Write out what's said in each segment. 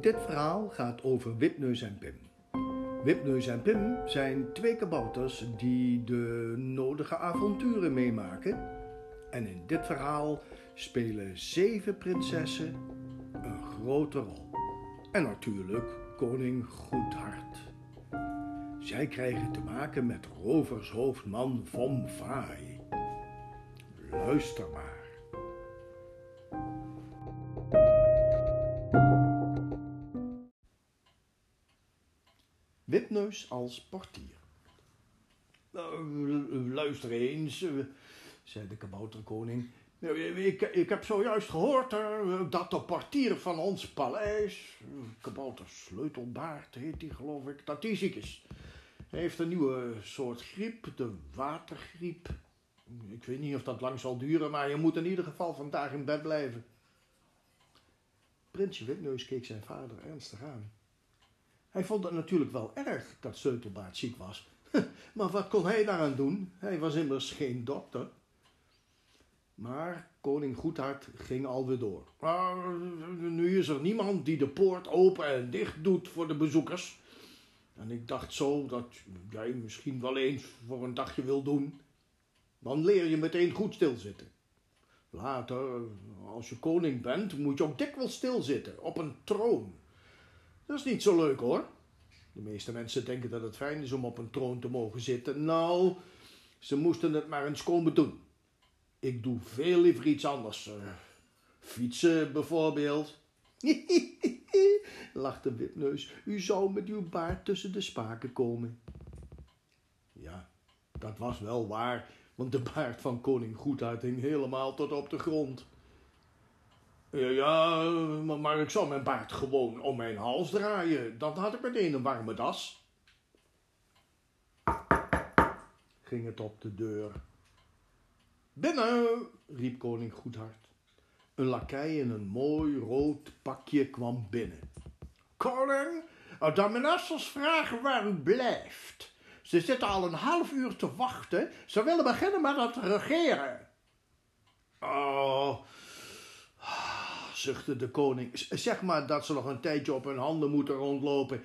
Dit verhaal gaat over Wipneus en Pim. Wipneus en Pim zijn twee kabouters die de nodige avonturen meemaken. En in dit verhaal spelen zeven prinsessen een grote rol. En natuurlijk koning Goedhart. Zij krijgen te maken met rovershoofdman Vom Vaai. Luister maar. Als portier. Nou, luister eens, eh, zei de kabouterkoning. Ik, ik heb zojuist gehoord eh, dat de portier van ons paleis, kabouter Sleutelbaard heet die geloof ik, dat die ziek is. Hij heeft een nieuwe soort griep, de watergriep. Ik weet niet of dat lang zal duren, maar je moet in ieder geval vandaag in bed blijven. Prinsje Witneus keek zijn vader ernstig aan. Hij vond het natuurlijk wel erg dat Sleutelbaard ziek was. Maar wat kon hij daaraan doen? Hij was immers geen dokter. Maar koning Goedhart ging alweer door. nu is er niemand die de poort open en dicht doet voor de bezoekers. En ik dacht zo dat jij misschien wel eens voor een dagje wil doen. Dan leer je meteen goed stilzitten. Later, als je koning bent, moet je ook dikwijls stilzitten, op een troon. Dat is niet zo leuk hoor. De meeste mensen denken dat het fijn is om op een troon te mogen zitten. Nou, ze moesten het maar eens komen doen. Ik doe veel liever iets anders. Uh, fietsen bijvoorbeeld. lachte Wipneus. U zou met uw baard tussen de spaken komen. Ja, dat was wel waar, want de baard van koning Goedhart hing helemaal tot op de grond. Ja, maar ik zou mijn baard gewoon om mijn hals draaien. Dan had ik meteen een warme das. Ging het op de deur. Binnen, riep koning Goedhart. Een lakij in een mooi rood pakje kwam binnen. Koning, de ministers vragen waar u blijft. Ze zitten al een half uur te wachten. Ze willen beginnen met het regeren. Oh, zuchtte de koning. Zeg maar dat ze nog een tijdje op hun handen moeten rondlopen.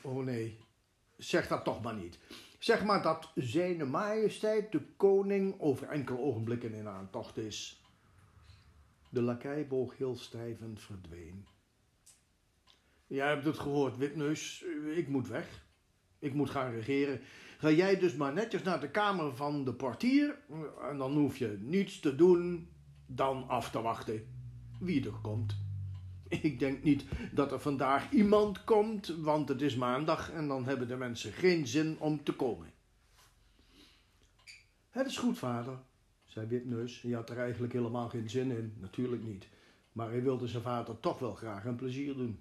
Oh nee, zeg dat toch maar niet. Zeg maar dat zijn majesteit de koning over enkele ogenblikken in aantocht is. De lakij boog heel stijf en verdween. Jij hebt het gehoord, Witneus. Ik moet weg. Ik moet gaan regeren. Ga jij dus maar netjes naar de kamer van de portier. En dan hoef je niets te doen dan af te wachten wie er komt. Ik denk niet dat er vandaag iemand komt, want het is maandag en dan hebben de mensen geen zin om te komen. Het is goed, vader, zei Witneus. Hij had er eigenlijk helemaal geen zin in, natuurlijk niet. Maar hij wilde zijn vader toch wel graag een plezier doen.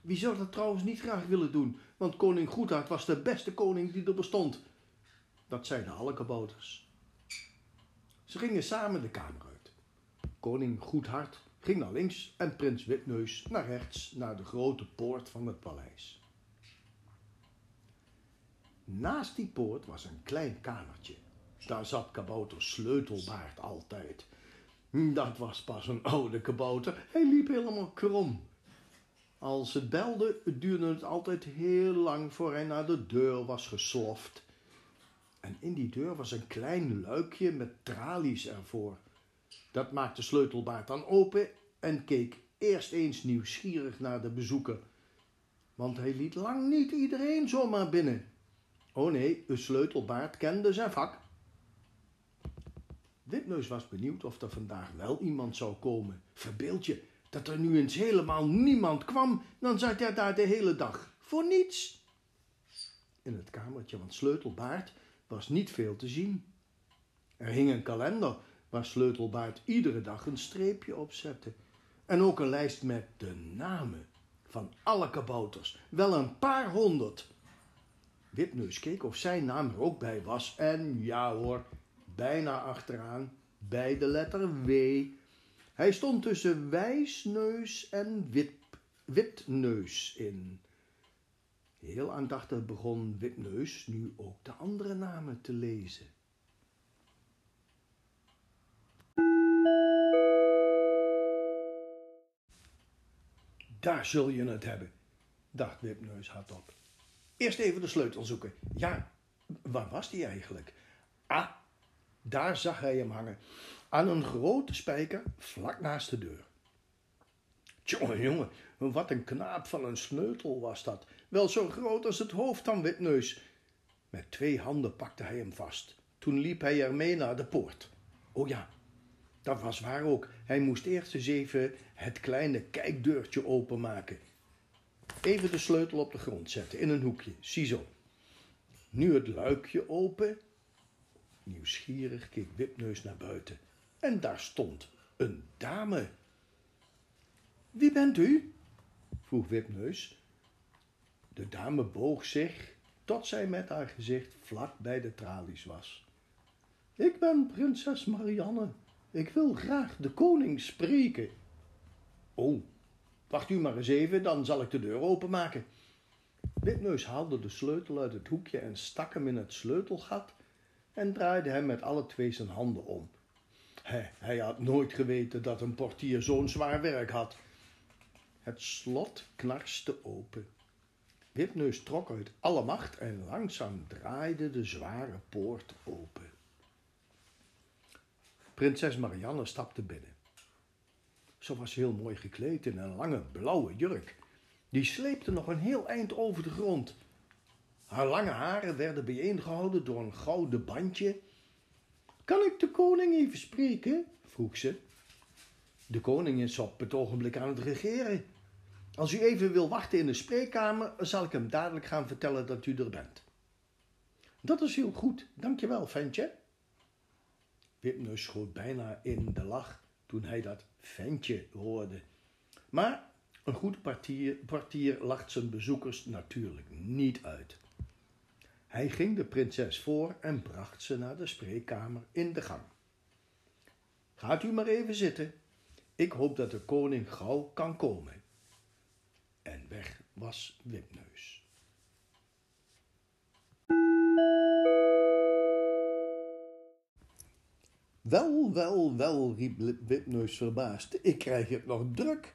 Wie zou dat trouwens niet graag willen doen? Want koning Goedhart was de beste koning die er bestond. Dat zeiden alle kabouters. Ze gingen samen de kamer. Koning Goedhart ging naar links en prins Witneus naar rechts naar de grote poort van het paleis. Naast die poort was een klein kamertje. Daar zat kabouter Sleutelbaard altijd. Dat was pas een oude kabouter. Hij liep helemaal krom. Als het belde, duurde het altijd heel lang voor hij naar de deur was gesloft. En in die deur was een klein luikje met tralies ervoor. Dat maakte Sleutelbaard dan open en keek eerst eens nieuwsgierig naar de bezoeker. Want hij liet lang niet iedereen zomaar binnen. Oh nee, de Sleutelbaard kende zijn vak. Witneus was benieuwd of er vandaag wel iemand zou komen. Verbeeld je dat er nu eens helemaal niemand kwam, dan zat hij daar de hele dag voor niets. In het kamertje van Sleutelbaard was niet veel te zien. Er hing een kalender waar Sleutelbaard iedere dag een streepje op zette. En ook een lijst met de namen van alle kabouters, wel een paar honderd. Witneus keek of zijn naam er ook bij was en ja hoor, bijna achteraan, bij de letter W. Hij stond tussen wijsneus en wit, witneus in. Heel aandachtig begon Witneus nu ook de andere namen te lezen. Daar zul je het hebben, dacht Wipneus hardop. Eerst even de sleutel zoeken. Ja, waar was die eigenlijk? Ah, daar zag hij hem hangen, aan een grote spijker vlak naast de deur. Jongen, wat een knaap van een sleutel was dat. Wel zo groot als het hoofd van Witneus. Met twee handen pakte hij hem vast. Toen liep hij ermee naar de poort. O ja, dat was waar ook. Hij moest eerst eens even het kleine kijkdeurtje openmaken. Even de sleutel op de grond zetten, in een hoekje. Ziezo. Nu het luikje open. Nieuwsgierig keek Wipneus naar buiten. En daar stond een dame. Wie bent u? vroeg Wipneus. De dame boog zich tot zij met haar gezicht vlak bij de tralies was. Ik ben prinses Marianne. Ik wil graag de koning spreken. Oh, wacht u maar eens even, dan zal ik de deur openmaken. Wipneus haalde de sleutel uit het hoekje en stak hem in het sleutelgat en draaide hem met alle twee zijn handen om. Hij, hij had nooit geweten dat een portier zo'n zwaar werk had. Het slot knarste open. Wipneus trok uit alle macht en langzaam draaide de zware poort open. Prinses Marianne stapte binnen. Ze was heel mooi gekleed in een lange blauwe jurk. Die sleepte nog een heel eind over de grond. Haar lange haren werden bijeengehouden door een gouden bandje. Kan ik de koning even spreken? vroeg ze. De koning is op het ogenblik aan het regeren. Als u even wil wachten in de spreekkamer, zal ik hem dadelijk gaan vertellen dat u er bent. Dat is heel goed, dankjewel, ventje. Wipneus schoot bijna in de lach toen hij dat ventje hoorde. Maar een goed partier, partier lacht zijn bezoekers natuurlijk niet uit. Hij ging de prinses voor en bracht ze naar de spreekkamer in de gang. Gaat u maar even zitten. Ik hoop dat de koning gauw kan komen. En weg was Wipneus. Wel, wel, wel, riep Wipneus verbaasd. Ik krijg het nog druk.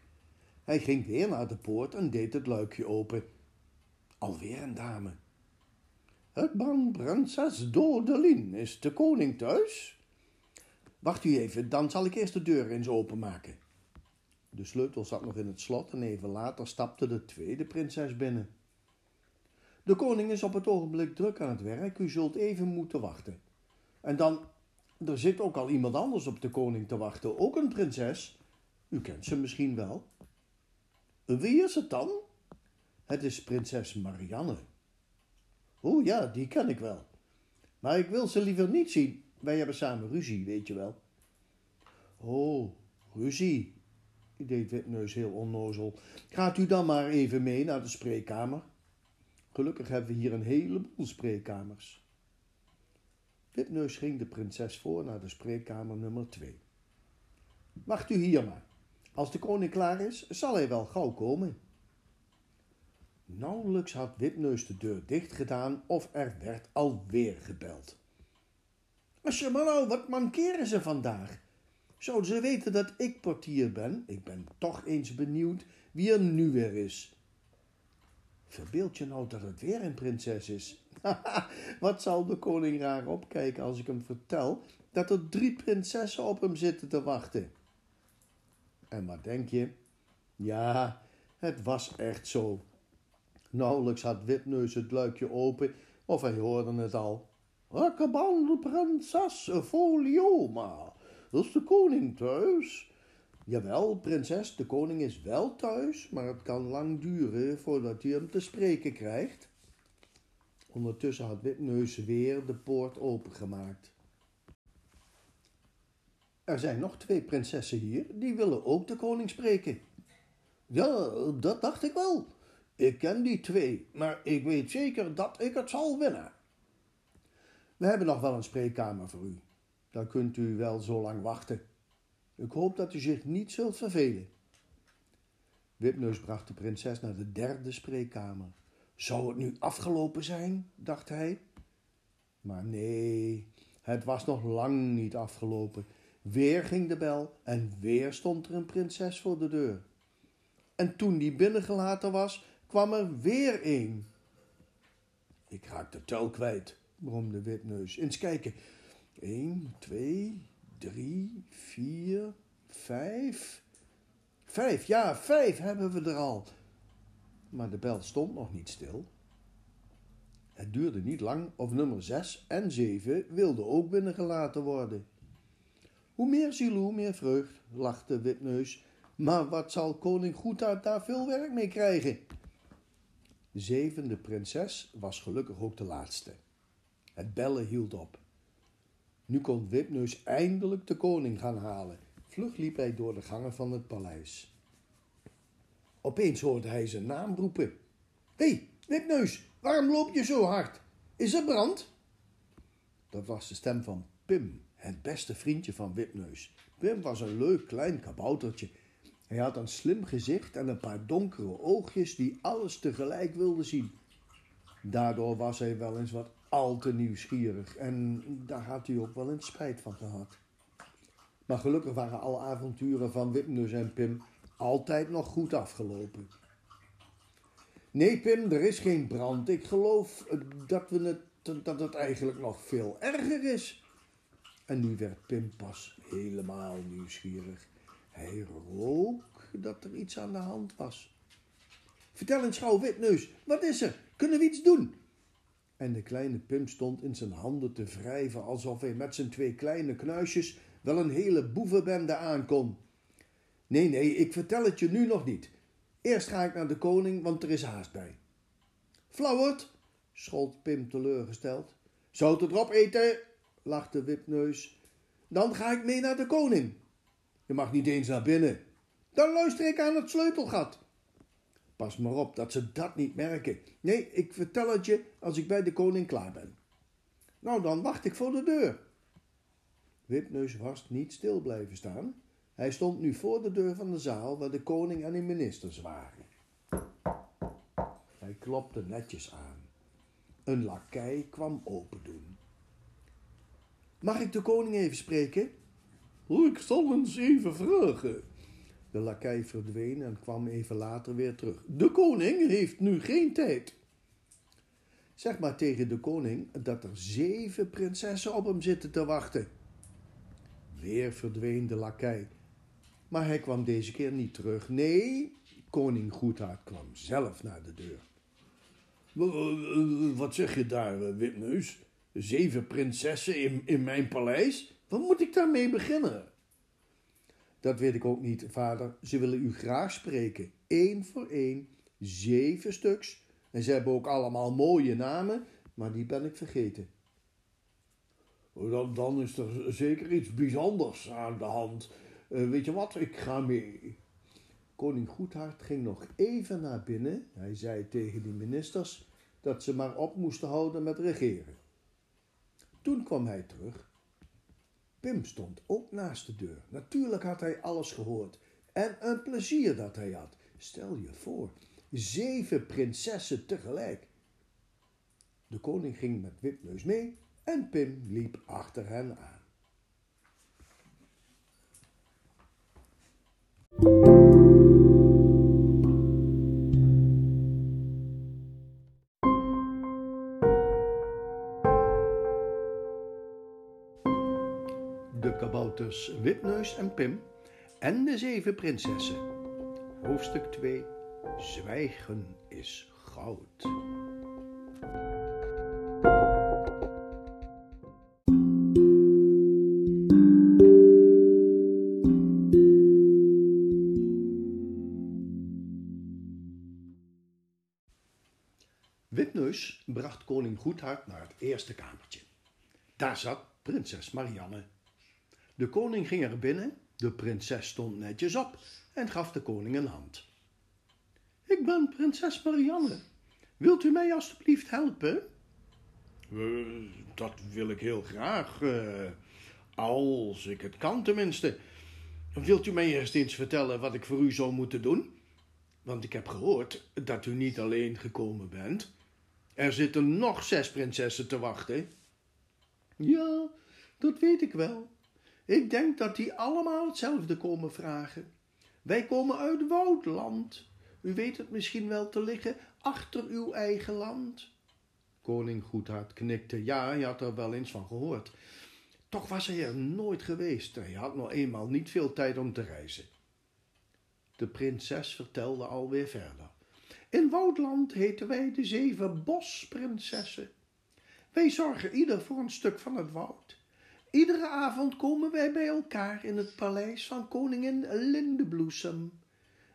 Hij ging weer naar de poort en deed het luikje open. Alweer een dame. Het prinses Dodelin, is de koning thuis? Wacht u even, dan zal ik eerst de deur eens openmaken. De sleutel zat nog in het slot en even later stapte de tweede prinses binnen. De koning is op het ogenblik druk aan het werk, u zult even moeten wachten. En dan, er zit ook al iemand anders op de koning te wachten, ook een prinses. U kent ze misschien wel. Wie is het dan? Het is prinses Marianne. O ja, die ken ik wel. Maar ik wil ze liever niet zien. Wij hebben samen ruzie, weet je wel. Oh, ruzie, deed Witneus heel onnozel. Gaat u dan maar even mee naar de spreekkamer. Gelukkig hebben we hier een heleboel spreekkamers. Witneus ging de prinses voor naar de spreekkamer nummer twee. Wacht u hier maar. Als de koning klaar is, zal hij wel gauw komen. Nauwelijks had Witneus de deur dicht gedaan of er werd alweer gebeld. nou, wat mankeren ze vandaag? Zouden ze weten dat ik portier ben? Ik ben toch eens benieuwd wie er nu weer is. Verbeeld je nou dat het weer een prinses is? wat zal de koning raar opkijken als ik hem vertel dat er drie prinsessen op hem zitten te wachten? En wat denk je? Ja, het was echt zo. Nauwelijks had Witneus het luikje open of hij hoorde het al. Rakkeban, prinses Folioma. Is de koning thuis? Jawel, prinses, de koning is wel thuis, maar het kan lang duren voordat hij hem te spreken krijgt. Ondertussen had Witneus weer de poort opengemaakt. Er zijn nog twee prinsessen hier, die willen ook de koning spreken. Ja, dat dacht ik wel. Ik ken die twee, maar ik weet zeker dat ik het zal winnen. We hebben nog wel een spreekkamer voor u. Dan kunt u wel zo lang wachten. Ik hoop dat u zich niet zult vervelen. Wipneus bracht de prinses naar de derde spreekkamer. Zou het nu afgelopen zijn? dacht hij. Maar nee, het was nog lang niet afgelopen. Weer ging de bel en weer stond er een prinses voor de deur. En toen die binnengelaten was, kwam er weer een. Ik raak de tel kwijt, bromde Witneus. Eens kijken. 1, 2, 3, 4, 5. Vijf, ja, vijf hebben we er al. Maar de bel stond nog niet stil. Het duurde niet lang of nummer 6 en 7 wilden ook binnengelaten worden. Hoe meer ziel, hoe meer vreugd, lachte Witneus. Maar wat zal koning Goedhart daar veel werk mee krijgen? De zevende prinses was gelukkig ook de laatste. Het bellen hield op. Nu kon Wipneus eindelijk de koning gaan halen. Vlug liep hij door de gangen van het paleis. Opeens hoorde hij zijn naam roepen. Hé, hey, Wipneus, waarom loop je zo hard? Is er brand? Dat was de stem van Pim, het beste vriendje van Wipneus. Pim was een leuk klein kaboutertje. Hij had een slim gezicht en een paar donkere oogjes die alles tegelijk wilden zien. Daardoor was hij wel eens wat al te nieuwsgierig en daar had hij ook wel eens spijt van gehad. Maar gelukkig waren alle avonturen van Wipneus en Pim altijd nog goed afgelopen. Nee, Pim, er is geen brand. Ik geloof dat, we het, dat het eigenlijk nog veel erger is. En nu werd Pim pas helemaal nieuwsgierig. Hij rook dat er iets aan de hand was. Vertel eens gauw, Witneus, wat is er? Kunnen we iets doen? En de kleine Pim stond in zijn handen te wrijven alsof hij met zijn twee kleine knuisjes wel een hele boevenbende aankon. Nee, nee, ik vertel het je nu nog niet. Eerst ga ik naar de koning, want er is haast bij. Flauwert, schold Pim teleurgesteld. Zout erop eten, lachte Wipneus. Dan ga ik mee naar de koning. Je mag niet eens naar binnen. Dan luister ik aan het sleutelgat. Pas maar op dat ze dat niet merken. Nee, ik vertel het je als ik bij de koning klaar ben. Nou, dan wacht ik voor de deur. Wipneus was niet stil blijven staan. Hij stond nu voor de deur van de zaal waar de koning en de ministers waren. Hij klopte netjes aan. Een lakij kwam open doen. Mag ik de koning even spreken? Ik zal eens even vragen. De lakij verdween en kwam even later weer terug. De koning heeft nu geen tijd. Zeg maar tegen de koning dat er zeven prinsessen op hem zitten te wachten. Weer verdween de lakij. Maar hij kwam deze keer niet terug. Nee, koning Goedhart kwam zelf naar de deur. Wat zeg je daar, Witneus? Zeven prinsessen in, in mijn paleis? Wat moet ik daarmee beginnen? Dat weet ik ook niet, vader. Ze willen u graag spreken. Eén voor één, zeven stuks. En ze hebben ook allemaal mooie namen, maar die ben ik vergeten. Dan, dan is er zeker iets bijzonders aan de hand. Uh, weet je wat, ik ga mee. Koning Goedhart ging nog even naar binnen. Hij zei tegen die ministers dat ze maar op moesten houden met regeren. Toen kwam hij terug Pim stond ook naast de deur. Natuurlijk had hij alles gehoord. En een plezier dat hij had. Stel je voor, zeven prinsessen tegelijk. De koning ging met Wipneus mee en Pim liep achter hen aan. Wipneus en Pim en de zeven prinsessen. Hoofdstuk 2 Zwijgen is goud. Wipneus bracht koning Goedhart naar het eerste kamertje. Daar zat prinses Marianne de koning ging er binnen, de prinses stond netjes op en gaf de koning een hand. Ik ben prinses Marianne. Wilt u mij alstublieft helpen? Uh, dat wil ik heel graag, uh, als ik het kan tenminste. Wilt u mij eerst eens vertellen wat ik voor u zou moeten doen? Want ik heb gehoord dat u niet alleen gekomen bent. Er zitten nog zes prinsessen te wachten. Ja, dat weet ik wel, ik denk dat die allemaal hetzelfde komen vragen. Wij komen uit Woudland. U weet het misschien wel te liggen achter uw eigen land. Koning Goedhart knikte. Ja, hij had er wel eens van gehoord. Toch was hij er nooit geweest. Hij had nog eenmaal niet veel tijd om te reizen. De prinses vertelde alweer verder. In Woudland heten wij de zeven bosprinsessen. Wij zorgen ieder voor een stuk van het woud. Iedere avond komen wij bij elkaar in het paleis van koningin Lindebloesem.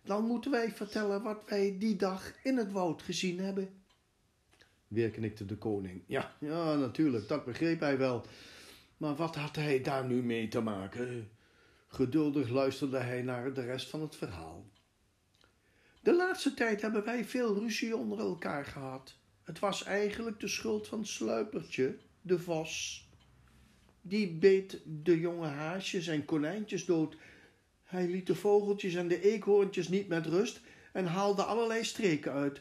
Dan moeten wij vertellen wat wij die dag in het woud gezien hebben. Weer knikte de koning. Ja, ja, natuurlijk, dat begreep hij wel. Maar wat had hij daar nu mee te maken? Geduldig luisterde hij naar de rest van het verhaal. De laatste tijd hebben wij veel ruzie onder elkaar gehad. Het was eigenlijk de schuld van Sluipertje, de vos. Die beet de jonge haasjes en konijntjes dood. Hij liet de vogeltjes en de eekhoorntjes niet met rust en haalde allerlei streken uit.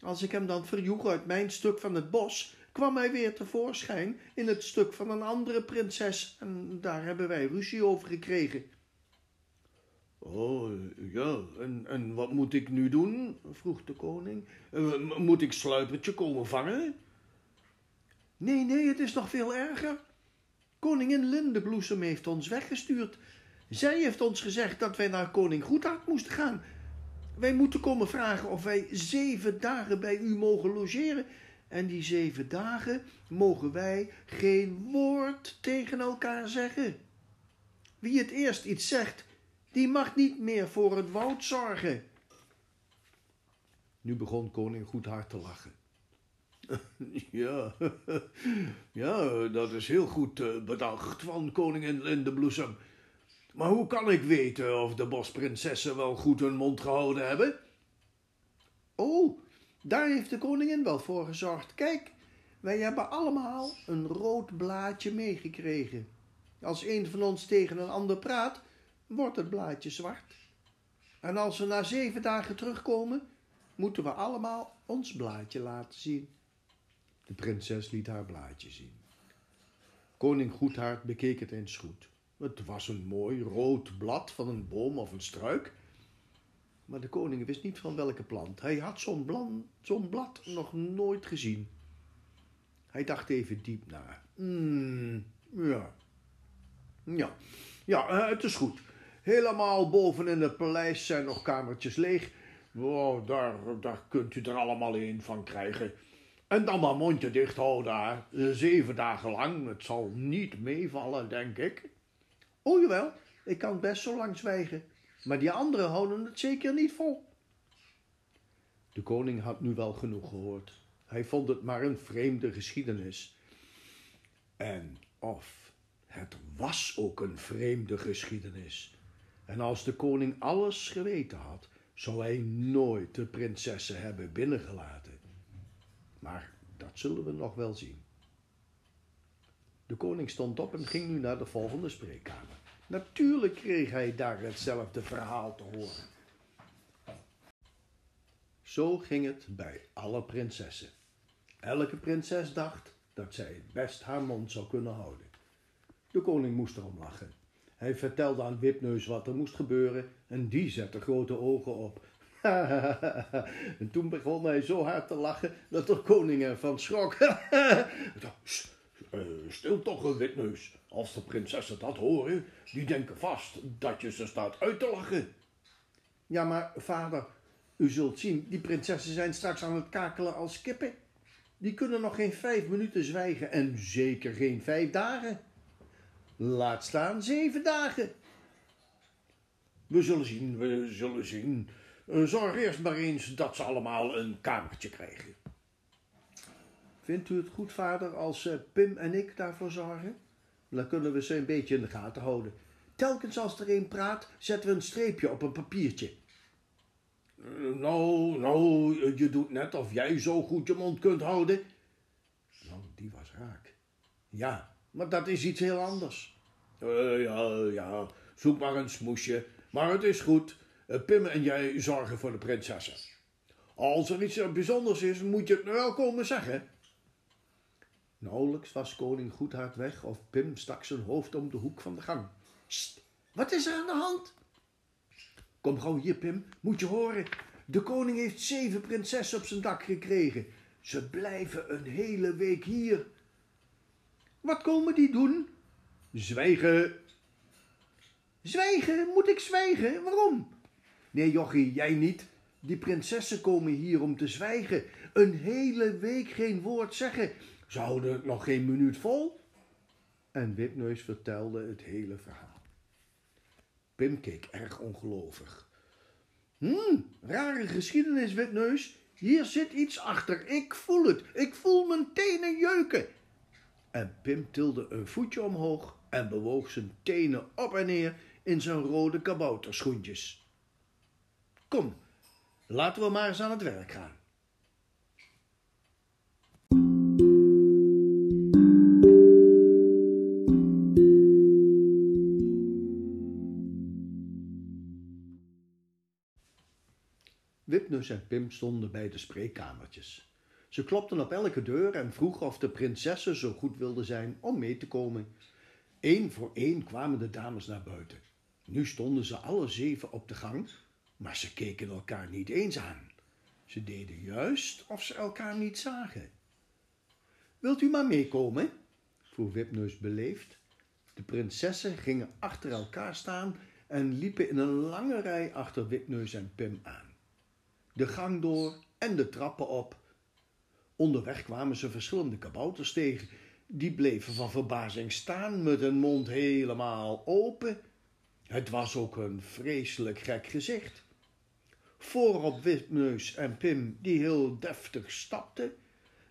Als ik hem dan verjoeg uit mijn stuk van het bos, kwam hij weer tevoorschijn in het stuk van een andere prinses en daar hebben wij ruzie over gekregen. Oh, ja, en, en wat moet ik nu doen? vroeg de koning. Eh, moet ik Sluipertje komen vangen? Nee, nee, het is nog veel erger. Koningin Lindebloesem heeft ons weggestuurd. Zij heeft ons gezegd dat wij naar koning Goedhart moesten gaan. Wij moeten komen vragen of wij zeven dagen bij u mogen logeren. En die zeven dagen mogen wij geen woord tegen elkaar zeggen. Wie het eerst iets zegt, die mag niet meer voor het woud zorgen. Nu begon koning Goedhart te lachen. Ja, ja, dat is heel goed eh, bedacht van koningin Lindebloesem. Maar hoe kan ik weten of de bosprinsessen wel goed hun mond gehouden hebben? Oh, daar heeft de koningin wel voor gezorgd. Kijk, wij hebben allemaal een rood blaadje meegekregen. Als een van ons tegen een ander praat, wordt het blaadje zwart. En als we na zeven dagen terugkomen, moeten we allemaal ons blaadje laten zien. De prinses liet haar blaadje zien. Koning Goedhart bekeek het eens goed. Het was een mooi rood blad van een boom of een struik. Maar de koning wist niet van welke plant. Hij had zo'n zo blad nog nooit gezien. Hij dacht even diep na. Hmm, ja. Ja, ja, eh, het is goed. Helemaal boven in het paleis zijn nog kamertjes leeg. Oh, daar, daar kunt u er allemaal een van krijgen. En dan maar mondje dicht houden daar. Zeven dagen lang. Het zal niet meevallen, denk ik. O jawel, ik kan best zo lang zwijgen. Maar die anderen houden het zeker niet vol. De koning had nu wel genoeg gehoord. Hij vond het maar een vreemde geschiedenis. En of het was ook een vreemde geschiedenis. En als de koning alles geweten had, zou hij nooit de prinsessen hebben binnengelaten. Maar dat zullen we nog wel zien. De koning stond op en ging nu naar de volgende spreekkamer. Natuurlijk kreeg hij daar hetzelfde verhaal te horen. Zo ging het bij alle prinsessen. Elke prinses dacht dat zij het best haar mond zou kunnen houden. De koning moest erom lachen. Hij vertelde aan Wipneus wat er moest gebeuren en die zette grote ogen op. en toen begon hij zo hard te lachen dat de koning ervan schrok. Eh, stil toch, Wipneus. Als de prinsessen dat horen, die denken vast dat je ze staat uit te lachen. Ja, maar vader, u zult zien, die prinsessen zijn straks aan het kakelen als kippen. Die kunnen nog geen vijf minuten zwijgen en zeker geen vijf dagen. Laat staan zeven dagen. We zullen zien, we zullen zien. Eh, zorg eerst maar eens dat ze allemaal een kamertje krijgen. Vindt u het goed, vader, als uh, Pim en ik daarvoor zorgen? Dan kunnen we ze een beetje in de gaten houden. Telkens als er een praat, zetten we een streepje op een papiertje. Uh, nou, nou, je doet net of jij zo goed je mond kunt houden. Nou, die was raak. Ja, maar dat is iets heel anders. Uh, ja, ja, zoek maar een smoesje. Maar het is goed. Pim en jij zorgen voor de prinsessen. Als er iets bijzonders is, moet je het wel komen zeggen. Nauwelijks was koning Goedhart weg of Pim stak zijn hoofd om de hoek van de gang. Sst, wat is er aan de hand? Kom gauw hier, Pim, moet je horen. De koning heeft zeven prinsessen op zijn dak gekregen. Ze blijven een hele week hier. Wat komen die doen? Zwijgen. Zwijgen? Moet ik zwijgen? Waarom? Nee, jochie, jij niet. Die prinsessen komen hier om te zwijgen. Een hele week geen woord zeggen. Ze houden het nog geen minuut vol. En Wipneus vertelde het hele verhaal. Pim keek erg ongelovig. Hmm, rare geschiedenis, Wipneus. Hier zit iets achter. Ik voel het. Ik voel mijn tenen jeuken. En Pim tilde een voetje omhoog en bewoog zijn tenen op en neer in zijn rode kabouterschoentjes. Kom, laten we maar eens aan het werk gaan. Wipneus en Pim stonden bij de spreekkamertjes. Ze klopten op elke deur en vroegen of de prinsessen zo goed wilden zijn om mee te komen. Eén voor één kwamen de dames naar buiten. Nu stonden ze alle zeven op de gang, maar ze keken elkaar niet eens aan. Ze deden juist of ze elkaar niet zagen. Wilt u maar meekomen? vroeg Wipneus beleefd. De prinsessen gingen achter elkaar staan en liepen in een lange rij achter Wipneus en Pim aan. De gang door en de trappen op. Onderweg kwamen ze verschillende kabouters tegen. Die bleven van verbazing staan met hun mond helemaal open. Het was ook een vreselijk gek gezicht. Voorop Wipneus en Pim, die heel deftig stapten.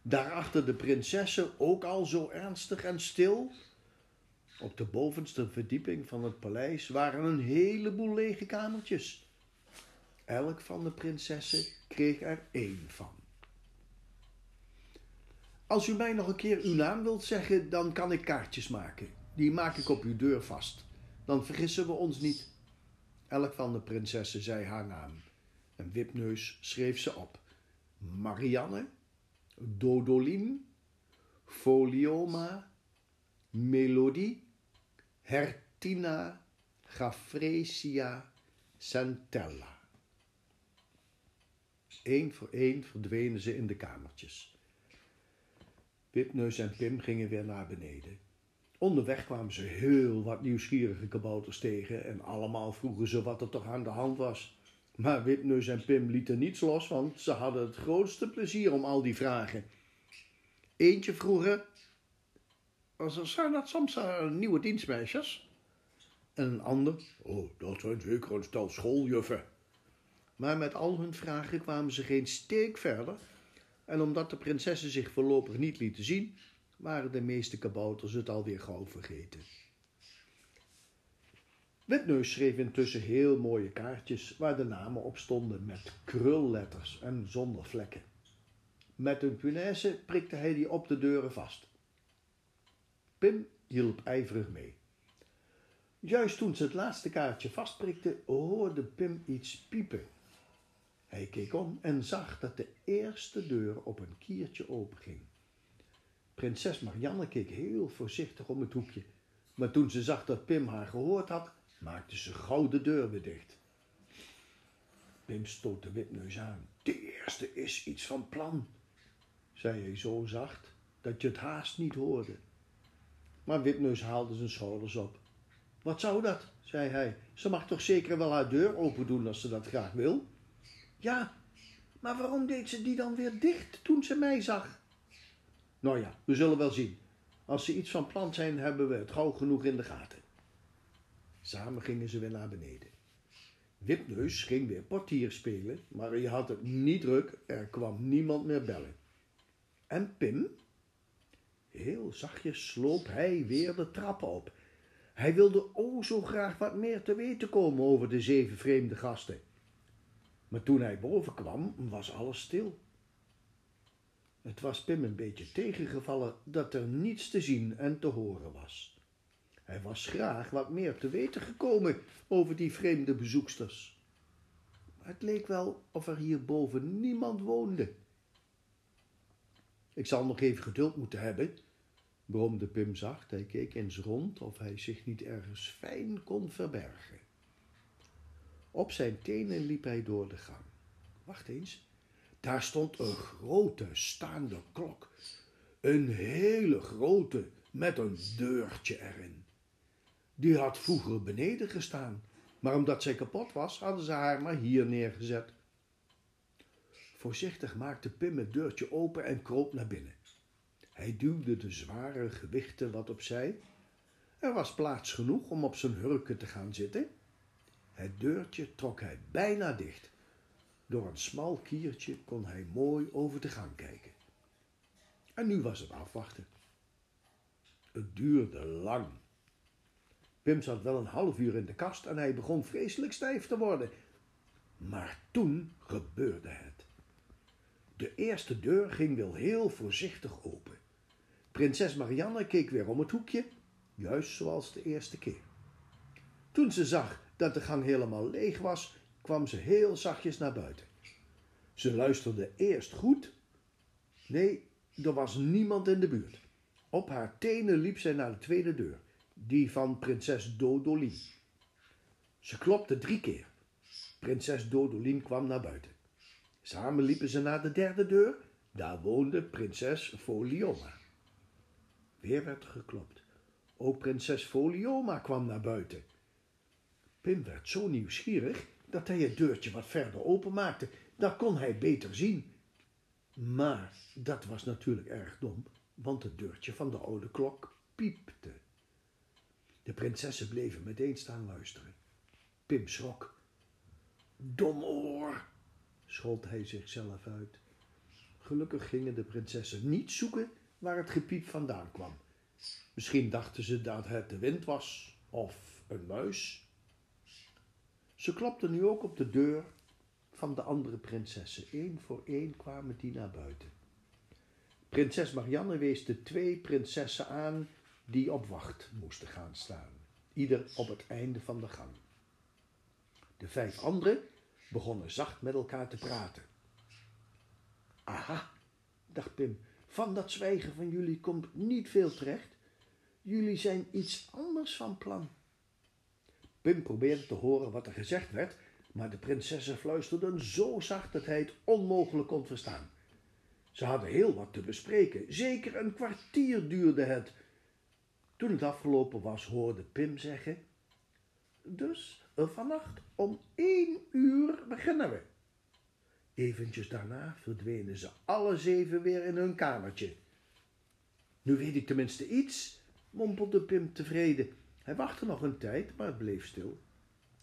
Daarachter de prinsessen, ook al zo ernstig en stil. Op de bovenste verdieping van het paleis waren een heleboel lege kamertjes. Elk van de prinsessen kreeg er één van. Als u mij nog een keer uw naam wilt zeggen, dan kan ik kaartjes maken. Die maak ik op uw deur vast. Dan vergissen we ons niet. Elk van de prinsessen zei haar naam. En Wipneus schreef ze op. Marianne, Dodolien, Folioma, Melodie, Hertina, Gafresia, Centella. Eén voor één verdwenen ze in de kamertjes. Wipneus en Pim gingen weer naar beneden. Onderweg kwamen ze heel wat nieuwsgierige kabouters tegen en allemaal vroegen ze wat er toch aan de hand was. Maar Wipneus en Pim lieten niets los, want ze hadden het grootste plezier om al die vragen. Eentje vroeg zijn dat soms nieuwe dienstmeisjes? En een ander, oh, dat zijn zeker een stel schooljuffen. Maar met al hun vragen kwamen ze geen steek verder. En omdat de prinsessen zich voorlopig niet lieten zien, waren de meeste kabouters het alweer gauw vergeten. Witneus schreef intussen heel mooie kaartjes waar de namen op stonden met krulletters en zonder vlekken. Met een punaise prikte hij die op de deuren vast. Pim hielp ijverig mee. Juist toen ze het laatste kaartje vastprikte, hoorde Pim iets piepen. Hij keek om en zag dat de eerste deur op een kiertje openging. Prinses Marianne keek heel voorzichtig om het hoekje, maar toen ze zag dat Pim haar gehoord had, maakte ze gauw de deur weer dicht. Pim stoot de witneus aan. De eerste is iets van plan, zei hij zo zacht dat je het haast niet hoorde. Maar Witneus haalde zijn schouders op. Wat zou dat? zei hij. Ze mag toch zeker wel haar deur open doen als ze dat graag wil? Ja, maar waarom deed ze die dan weer dicht toen ze mij zag? Nou ja, we zullen wel zien. Als ze iets van plan zijn, hebben we het gauw genoeg in de gaten. Samen gingen ze weer naar beneden. Wipneus ging weer portier spelen, maar hij had het niet druk, er kwam niemand meer bellen. En Pim? Heel zachtjes sloop hij weer de trappen op. Hij wilde o zo graag wat meer te weten komen over de zeven vreemde gasten. Maar toen hij boven kwam, was alles stil. Het was Pim een beetje tegengevallen dat er niets te zien en te horen was. Hij was graag wat meer te weten gekomen over die vreemde bezoeksters. Het leek wel of er hierboven niemand woonde. Ik zal nog even geduld moeten hebben, bromde Pim zacht. Hij keek eens rond of hij zich niet ergens fijn kon verbergen. Op zijn tenen liep hij door de gang. Wacht eens, daar stond een grote staande klok. Een hele grote, met een deurtje erin. Die had vroeger beneden gestaan, maar omdat zij kapot was, hadden ze haar maar hier neergezet. Voorzichtig maakte Pim het deurtje open en kroop naar binnen. Hij duwde de zware gewichten wat opzij. Er was plaats genoeg om op zijn hurken te gaan zitten. Het deurtje trok hij bijna dicht. Door een smal kiertje kon hij mooi over de gang kijken. En nu was het afwachten. Het duurde lang. Pim zat wel een half uur in de kast en hij begon vreselijk stijf te worden. Maar toen gebeurde het. De eerste deur ging wel heel voorzichtig open. Prinses Marianne keek weer om het hoekje, juist zoals de eerste keer. Toen ze zag dat de gang helemaal leeg was, kwam ze heel zachtjes naar buiten. Ze luisterde eerst goed. Nee, er was niemand in de buurt. Op haar tenen liep zij naar de tweede deur, die van prinses Dodolien. Ze klopte drie keer. Prinses Dodolien kwam naar buiten. Samen liepen ze naar de derde deur. Daar woonde prinses Folioma. Weer werd er geklopt. Ook prinses Folioma kwam naar buiten. Pim werd zo nieuwsgierig dat hij het deurtje wat verder openmaakte. Dan kon hij beter zien. Maar dat was natuurlijk erg dom, want het deurtje van de oude klok piepte. De prinsessen bleven meteen staan luisteren. Pim schrok. Domoor, schold hij zichzelf uit. Gelukkig gingen de prinsessen niet zoeken waar het gepiep vandaan kwam. Misschien dachten ze dat het de wind was of een muis. Ze klopten nu ook op de deur van de andere prinsessen. Eén voor één kwamen die naar buiten. Prinses Marianne wees de twee prinsessen aan die op wacht moesten gaan staan, ieder op het einde van de gang. De vijf anderen begonnen zacht met elkaar te praten. Aha, dacht Pim, van dat zwijgen van jullie komt niet veel terecht. Jullie zijn iets anders van plan. Pim probeerde te horen wat er gezegd werd, maar de prinsessen fluisterden zo zacht dat hij het onmogelijk kon verstaan. Ze hadden heel wat te bespreken. Zeker een kwartier duurde het. Toen het afgelopen was, hoorde Pim zeggen: Dus vannacht om één uur beginnen we. Eventjes daarna verdwenen ze alle zeven weer in hun kamertje. Nu weet ik tenminste iets, mompelde Pim tevreden. Hij wachtte nog een tijd, maar het bleef stil.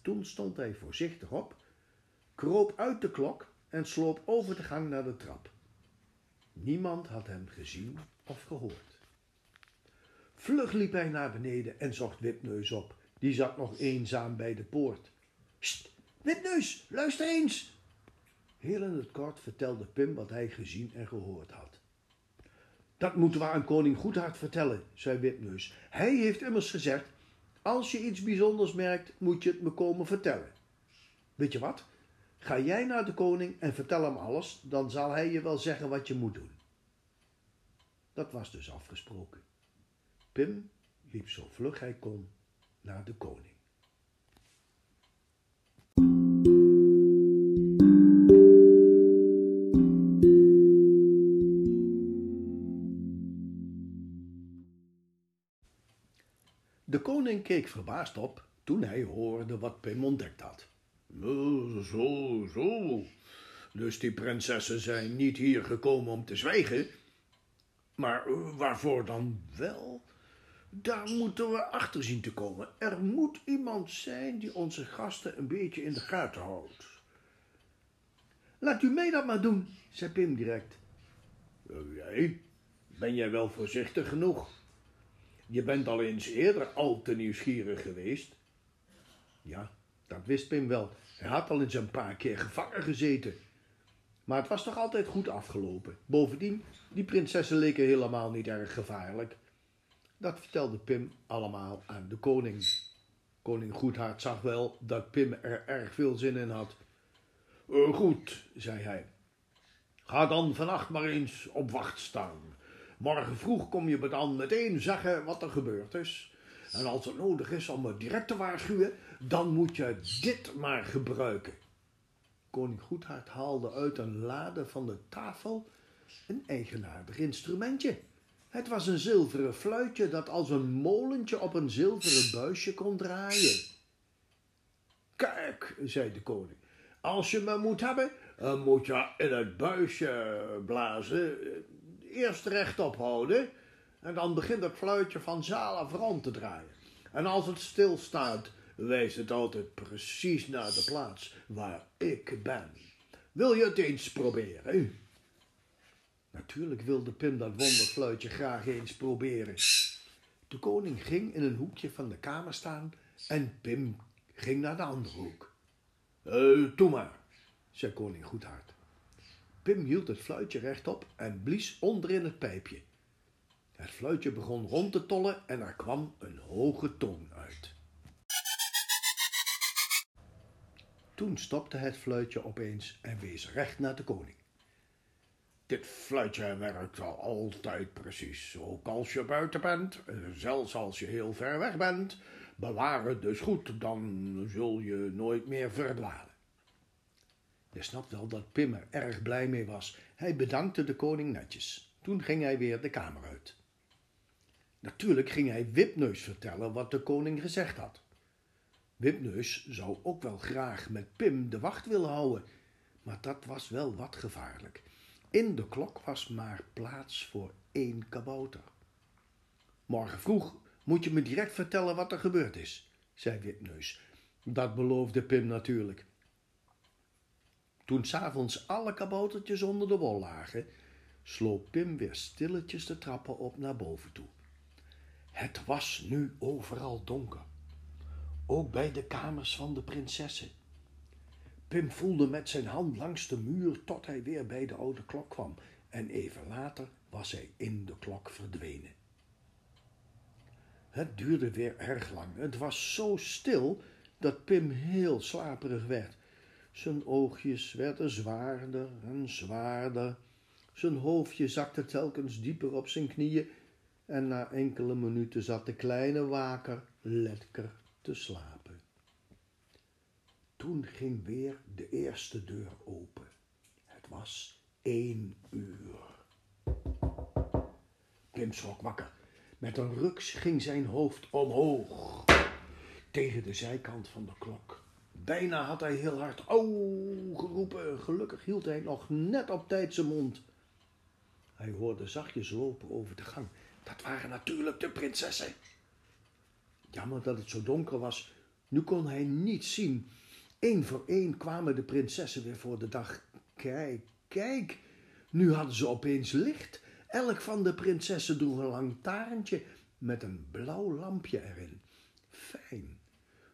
Toen stond hij voorzichtig op, kroop uit de klok en sloop over de gang naar de trap. Niemand had hem gezien of gehoord. Vlug liep hij naar beneden en zocht Wipneus op. Die zat nog eenzaam bij de poort. Sst, Wipneus, luister eens! Heel in het kort vertelde Pim wat hij gezien en gehoord had. Dat moeten we aan koning Goedhart vertellen, zei Wipneus. Hij heeft immers gezegd, als je iets bijzonders merkt, moet je het me komen vertellen. Weet je wat? Ga jij naar de koning en vertel hem alles, dan zal hij je wel zeggen wat je moet doen. Dat was dus afgesproken. Pim liep zo vlug hij kon naar de koning. De koning keek verbaasd op toen hij hoorde wat Pim ontdekt had. Zo, zo. Dus die prinsessen zijn niet hier gekomen om te zwijgen. Maar waarvoor dan wel? Daar moeten we achter zien te komen. Er moet iemand zijn die onze gasten een beetje in de gaten houdt. Laat u mij dat maar doen, zei Pim direct. Jij? Ben jij wel voorzichtig genoeg? Je bent al eens eerder al te nieuwsgierig geweest. Ja, dat wist Pim wel. Hij had al eens een paar keer gevangen gezeten. Maar het was toch altijd goed afgelopen. Bovendien, die prinsessen leken helemaal niet erg gevaarlijk. Dat vertelde Pim allemaal aan de koning. Koning Goedhart zag wel dat Pim er erg veel zin in had. Uh, goed, zei hij. Ga dan vannacht maar eens op wacht staan. Morgen vroeg kom je me dan meteen zeggen wat er gebeurd is. En als het nodig is om me direct te waarschuwen, dan moet je dit maar gebruiken. Koning Goedhart haalde uit een lade van de tafel een eigenaardig instrumentje. Het was een zilveren fluitje dat als een molentje op een zilveren buisje kon draaien. Kijk, zei de koning, als je me moet hebben, dan moet je in het buisje blazen. Eerst rechtop houden en dan begint het fluitje vanzelf rond te draaien. En als het stilstaat, wijst het altijd precies naar de plaats waar ik ben. Wil je het eens proberen? Natuurlijk wilde Pim dat wonderfluitje graag eens proberen. De koning ging in een hoekje van de kamer staan en Pim ging naar de andere hoek. Uh, doe maar, zei koning Goedhart. Pim hield het fluitje rechtop en blies onderin het pijpje. Het fluitje begon rond te tollen en er kwam een hoge toon uit. Toen stopte het fluitje opeens en wees recht naar de koning. Dit fluitje werkt al altijd precies, ook als je buiten bent, zelfs als je heel ver weg bent. Bewaar het dus goed, dan zul je nooit meer verdwalen. Je snapt wel dat Pim er erg blij mee was. Hij bedankte de koning netjes. Toen ging hij weer de kamer uit. Natuurlijk ging hij Wipneus vertellen wat de koning gezegd had. Wipneus zou ook wel graag met Pim de wacht willen houden, maar dat was wel wat gevaarlijk. In de klok was maar plaats voor één kabouter. Morgen vroeg moet je me direct vertellen wat er gebeurd is, zei Wipneus. Dat beloofde Pim natuurlijk. Toen s'avonds alle kaboutertjes onder de wol lagen, sloop Pim weer stilletjes de trappen op naar boven toe. Het was nu overal donker, ook bij de kamers van de prinsessen. Pim voelde met zijn hand langs de muur tot hij weer bij de oude klok kwam en even later was hij in de klok verdwenen. Het duurde weer erg lang. Het was zo stil dat Pim heel slaperig werd. Zijn oogjes werden zwaarder en zwaarder. Zijn hoofdje zakte telkens dieper op zijn knieën en na enkele minuten zat de kleine waker lekker te slapen. Toen ging weer de eerste deur open. Het was één uur. Pim schrok wakker. Met een ruks ging zijn hoofd omhoog tegen de zijkant van de klok. Bijna had hij heel hard au geroepen. Gelukkig hield hij nog net op tijd zijn mond. Hij hoorde zachtjes lopen over de gang. Dat waren natuurlijk de prinsessen. Jammer dat het zo donker was. Nu kon hij niets zien. Eén voor één kwamen de prinsessen weer voor de dag. Kijk, kijk, nu hadden ze opeens licht. Elk van de prinsessen droeg een lantaarntje met een blauw lampje erin. Fijn.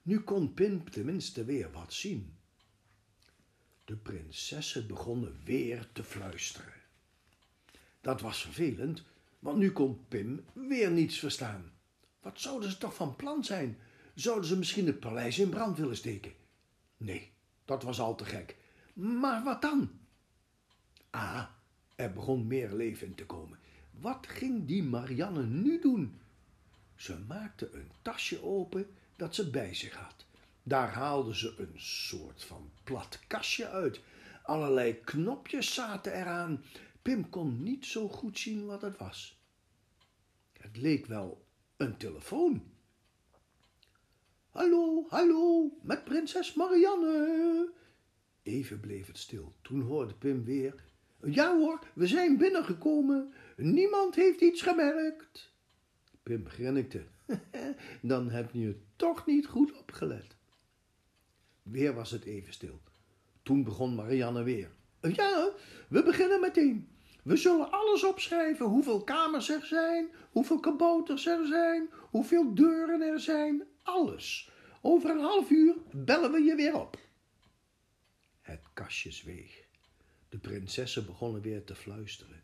Nu kon Pim tenminste weer wat zien. De prinsessen begonnen weer te fluisteren. Dat was vervelend, want nu kon Pim weer niets verstaan. Wat zouden ze toch van plan zijn? Zouden ze misschien het paleis in brand willen steken? Nee, dat was al te gek. Maar wat dan? Ah, er begon meer leven in te komen. Wat ging die Marianne nu doen? Ze maakte een tasje open dat ze bij zich had. Daar haalde ze een soort van plat kastje uit. Allerlei knopjes zaten eraan. Pim kon niet zo goed zien wat het was. Het leek wel een telefoon. Hallo, hallo, met prinses Marianne. Even bleef het stil. Toen hoorde Pim weer. Ja hoor, we zijn binnengekomen. Niemand heeft iets gemerkt. Pim grinnikte. Dan heb je toch niet goed opgelet. Weer was het even stil. Toen begon Marianne weer. Ja, we beginnen meteen. We zullen alles opschrijven, hoeveel kamers er zijn, hoeveel kabouters er zijn, hoeveel deuren er zijn, alles. Over een half uur bellen we je weer op. Het kastje zweeg. De prinsessen begonnen weer te fluisteren.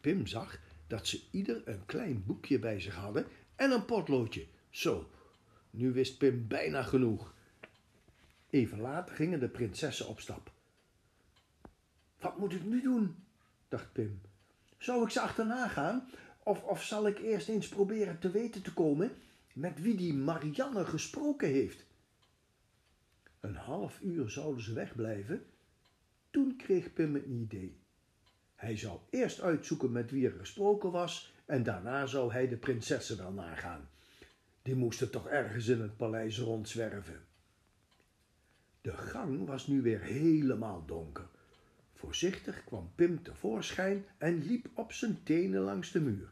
Pim zag dat ze ieder een klein boekje bij zich hadden en een potloodje. Zo, nu wist Pim bijna genoeg. Even later gingen de prinsessen op stap. Wat moet ik nu doen? dacht Pim. Zou ik ze achterna gaan? Of, of zal ik eerst eens proberen te weten te komen met wie die Marianne gesproken heeft. Een half uur zouden ze wegblijven. Toen kreeg Pim een idee. Hij zou eerst uitzoeken met wie er gesproken was en daarna zou hij de prinsessen wel nagaan. Die moesten toch ergens in het paleis rondzwerven. De gang was nu weer helemaal donker. Voorzichtig kwam Pim tevoorschijn en liep op zijn tenen langs de muur.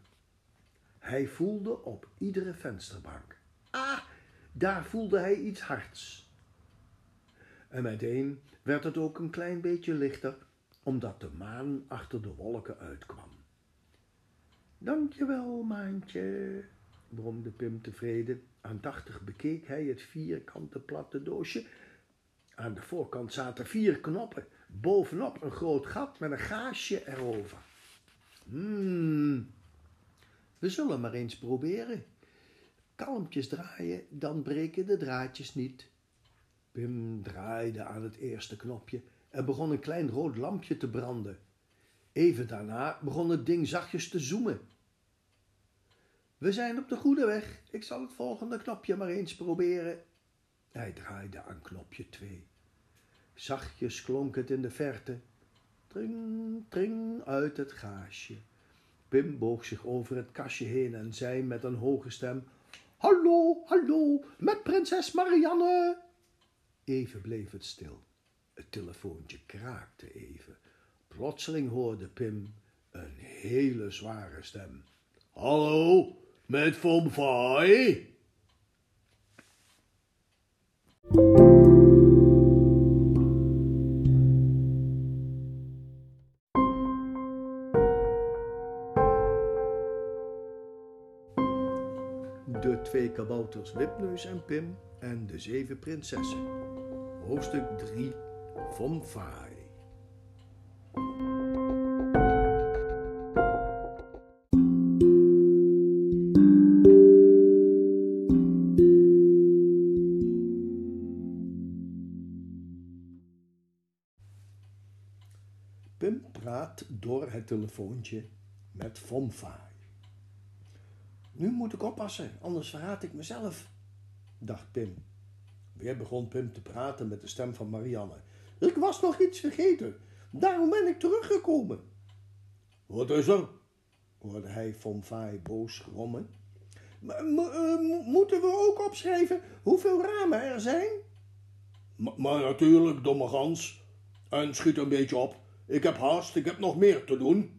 Hij voelde op iedere vensterbank. Ah, daar voelde hij iets hards. En meteen werd het ook een klein beetje lichter, omdat de maan achter de wolken uitkwam. Dankjewel, maantje, bromde Pim tevreden. Aandachtig bekeek hij het vierkante platte doosje. Aan de voorkant zaten vier knoppen, bovenop een groot gat met een gaasje erover. Hmm, we zullen maar eens proberen. Kalmpjes draaien, dan breken de draadjes niet. Pim draaide aan het eerste knopje en begon een klein rood lampje te branden. Even daarna begon het ding zachtjes te zoemen. We zijn op de goede weg. Ik zal het volgende knopje maar eens proberen. Hij draaide aan knopje twee. Zachtjes klonk het in de verte. Tring, tring uit het gaasje. Pim boog zich over het kastje heen en zei met een hoge stem: Hallo, hallo, met prinses Marianne. Even bleef het stil. Het telefoontje kraakte even. Plotseling hoorde Pim een hele zware stem. Hallo, met Vom Vai? Kabouters Wipneus en Pim en de zeven prinsessen. Hoofdstuk 3 Vom Vai. Pim praat door het telefoontje met Vom. Nu moet ik oppassen, anders verraad ik mezelf, dacht Pim. Weer begon Pim te praten met de stem van Marianne. Ik was nog iets vergeten, daarom ben ik teruggekomen. Wat is er? hoorde hij Von Vai boos grommen. moeten we ook opschrijven hoeveel ramen er zijn? maar natuurlijk, domme gans. En schiet een beetje op. Ik heb haast, ik heb nog meer te doen.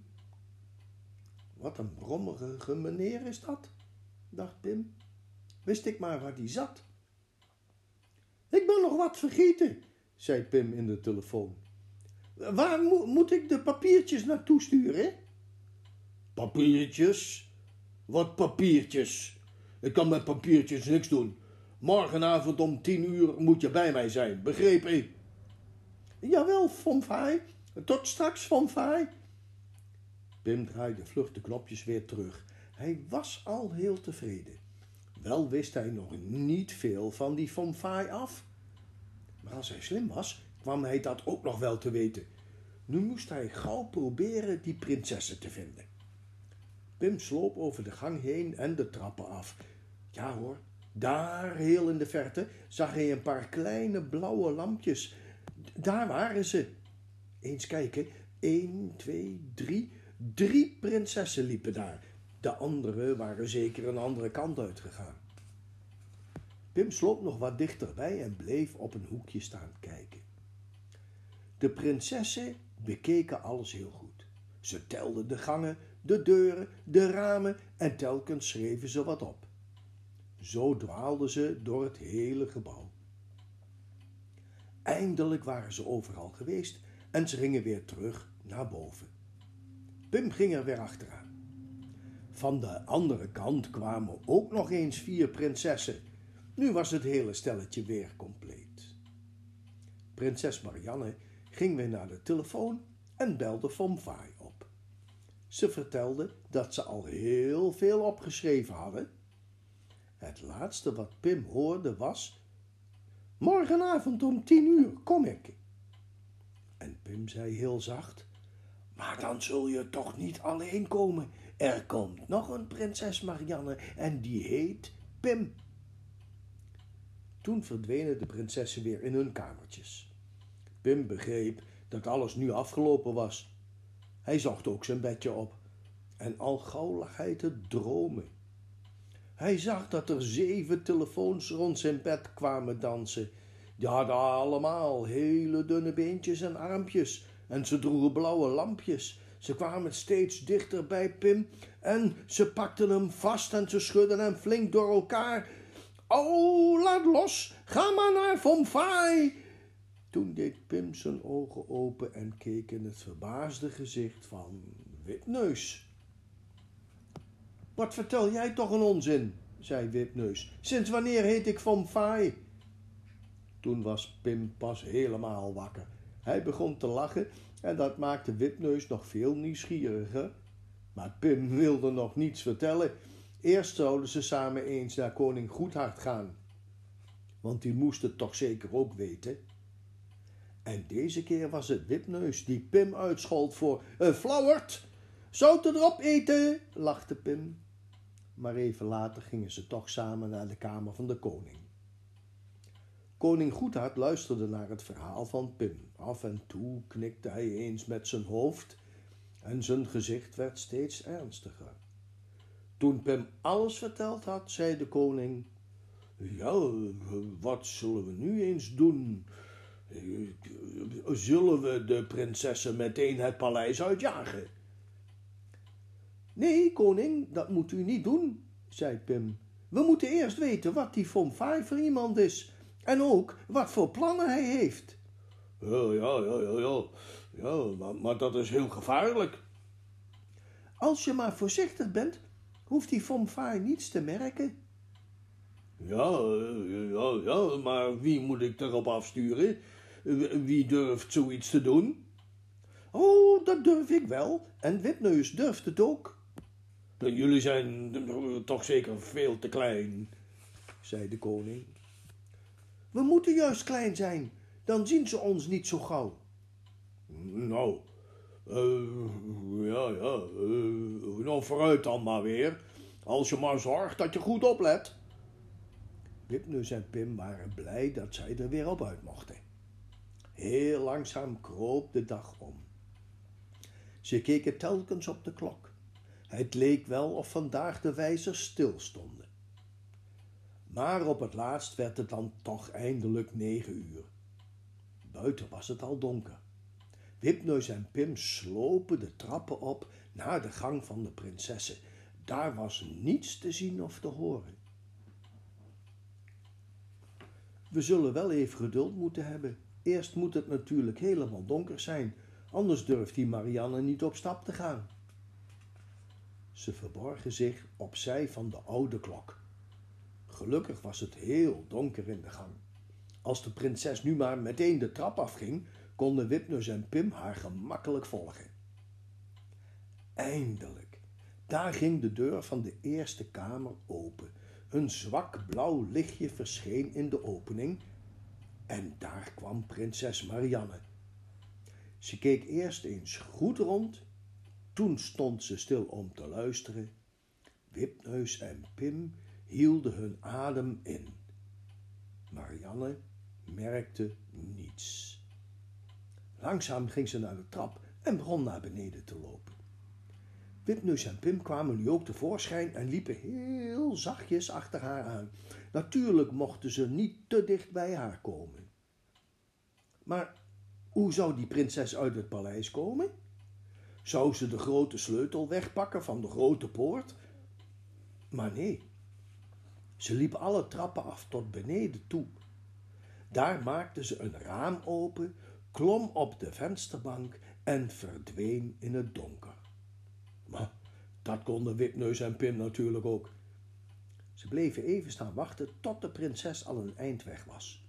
Wat een brommerige meneer is dat, dacht Pim. Wist ik maar waar die zat. Ik ben nog wat vergeten, zei Pim in de telefoon. Waar mo moet ik de papiertjes naartoe sturen? Papiertjes? Wat papiertjes? Ik kan met papiertjes niks doen. Morgenavond om tien uur moet je bij mij zijn, begrepen? Jawel, Von Vai. Tot straks, Von Vai. Pim draaide vlug de knopjes weer terug. Hij was al heel tevreden. Wel wist hij nog niet veel van die Vai af. Maar als hij slim was, kwam hij dat ook nog wel te weten. Nu moest hij gauw proberen die prinsessen te vinden. Pim sloop over de gang heen en de trappen af. Ja hoor, daar heel in de verte zag hij een paar kleine blauwe lampjes. Daar waren ze. Eens kijken. Eén, twee, drie. Drie prinsessen liepen daar. De andere waren zeker een andere kant uitgegaan. Pim sloop nog wat dichterbij en bleef op een hoekje staan kijken. De prinsessen bekeken alles heel goed. Ze telden de gangen, de deuren, de ramen en telkens schreven ze wat op. Zo dwaalden ze door het hele gebouw. Eindelijk waren ze overal geweest en ze gingen weer terug naar boven. Pim ging er weer achteraan. Van de andere kant kwamen ook nog eens vier prinsessen. Nu was het hele stelletje weer compleet. Prinses Marianne ging weer naar de telefoon en belde Von Vai op. Ze vertelde dat ze al heel veel opgeschreven hadden. Het laatste wat Pim hoorde was: Morgenavond om tien uur kom ik. En Pim zei heel zacht: Maar dan zul je toch niet alleen komen. Er komt nog een prinses Marianne en die heet Pim. Toen verdwenen de prinsessen weer in hun kamertjes. Pim begreep dat alles nu afgelopen was. Hij zocht ook zijn bedje op en al gauw lag hij te dromen. Hij zag dat er zeven telefoons rond zijn bed kwamen dansen. Die hadden allemaal hele dunne beentjes en armpjes en ze droegen blauwe lampjes. Ze kwamen steeds dichter bij Pim en ze pakten hem vast en ze schudden hem flink door elkaar. Oh, laat los, ga maar naar Fomfai. Toen deed Pim zijn ogen open en keek in het verbaasde gezicht van Wipneus. Wat vertel jij toch een onzin, zei Wipneus. Sinds wanneer heet ik Fomfai? Toen was Pim pas helemaal wakker. Hij begon te lachen en dat maakte Wipneus nog veel nieuwsgieriger. Maar Pim wilde nog niets vertellen. Eerst zouden ze samen eens naar koning Goedhart gaan. Want die moest het toch zeker ook weten. En deze keer was het Wipneus die Pim uitschold voor... Uh, Flauwert, zout erop eten, lachte Pim. Maar even later gingen ze toch samen naar de kamer van de koning. Koning Goedhart luisterde naar het verhaal van Pim. Af en toe knikte hij eens met zijn hoofd en zijn gezicht werd steeds ernstiger. Toen Pim alles verteld had, zei de koning: Ja, wat zullen we nu eens doen? Zullen we de prinsessen meteen het paleis uitjagen? Nee, koning, dat moet u niet doen, zei Pim. We moeten eerst weten wat die Von voor iemand is en ook wat voor plannen hij heeft. Ja, ja, ja, ja, ja, ja maar, maar dat is heel gevaarlijk. Als je maar voorzichtig bent, hoeft die Von niets te merken. Ja, ja, ja, maar wie moet ik erop afsturen? Wie durft zoiets te doen? Oh, dat durf ik wel. En Wipneus durft het ook. Jullie zijn toch zeker veel te klein, zei de koning. We moeten juist klein zijn, dan zien ze ons niet zo gauw. Nou, uh, ja, ja, uh, nou vooruit dan maar weer, als je maar zorgt dat je goed oplet. Wipneus en Pim waren blij dat zij er weer op uit mochten. Heel langzaam kroop de dag om. Ze keken telkens op de klok. Het leek wel of vandaag de wijzers stilstonden. Maar op het laatst werd het dan toch eindelijk negen uur. Buiten was het al donker. Wipneus en Pim slopen de trappen op naar de gang van de prinsessen. Daar was niets te zien of te horen. We zullen wel even geduld moeten hebben. Eerst moet het natuurlijk helemaal donker zijn, anders durft die Marianne niet op stap te gaan. Ze verborgen zich opzij van de oude klok. Gelukkig was het heel donker in de gang. Als de prinses nu maar meteen de trap afging, konden Wipnus en Pim haar gemakkelijk volgen. Eindelijk, daar ging de deur van de eerste kamer open. Een zwak blauw lichtje verscheen in de opening en daar kwam prinses Marianne. Ze keek eerst eens goed rond, toen stond ze stil om te luisteren. Wipneus en Pim hielden hun adem in. Marianne merkte niets. Langzaam ging ze naar de trap en begon naar beneden te lopen. Wipneus en Pim kwamen nu ook tevoorschijn en liepen heel zachtjes achter haar aan. Natuurlijk mochten ze niet te dicht bij haar komen. Maar hoe zou die prinses uit het paleis komen? Zou ze de grote sleutel wegpakken van de grote poort? Maar nee, ze liep alle trappen af tot beneden toe. Daar maakte ze een raam open, klom op de vensterbank en verdween in het donker. Maar dat konden Wipneus en Pim natuurlijk ook. Ze bleven even staan wachten tot de prinses al een eind weg was.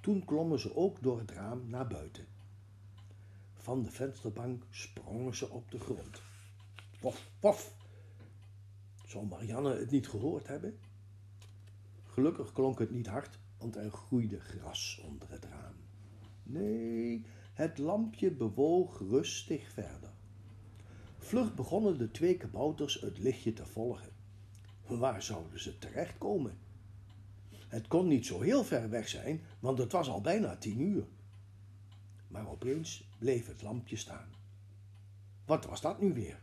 Toen klommen ze ook door het raam naar buiten. Van de vensterbank sprongen ze op de grond. Pof, pof. Zou Marianne het niet gehoord hebben? Gelukkig klonk het niet hard, want er groeide gras onder het raam. Nee, het lampje bewoog rustig verder. Vlug begonnen de twee kabouters het lichtje te volgen. Waar zouden ze terechtkomen? Het kon niet zo heel ver weg zijn, want het was al bijna tien uur. Maar opeens bleef het lampje staan. Wat was dat nu weer?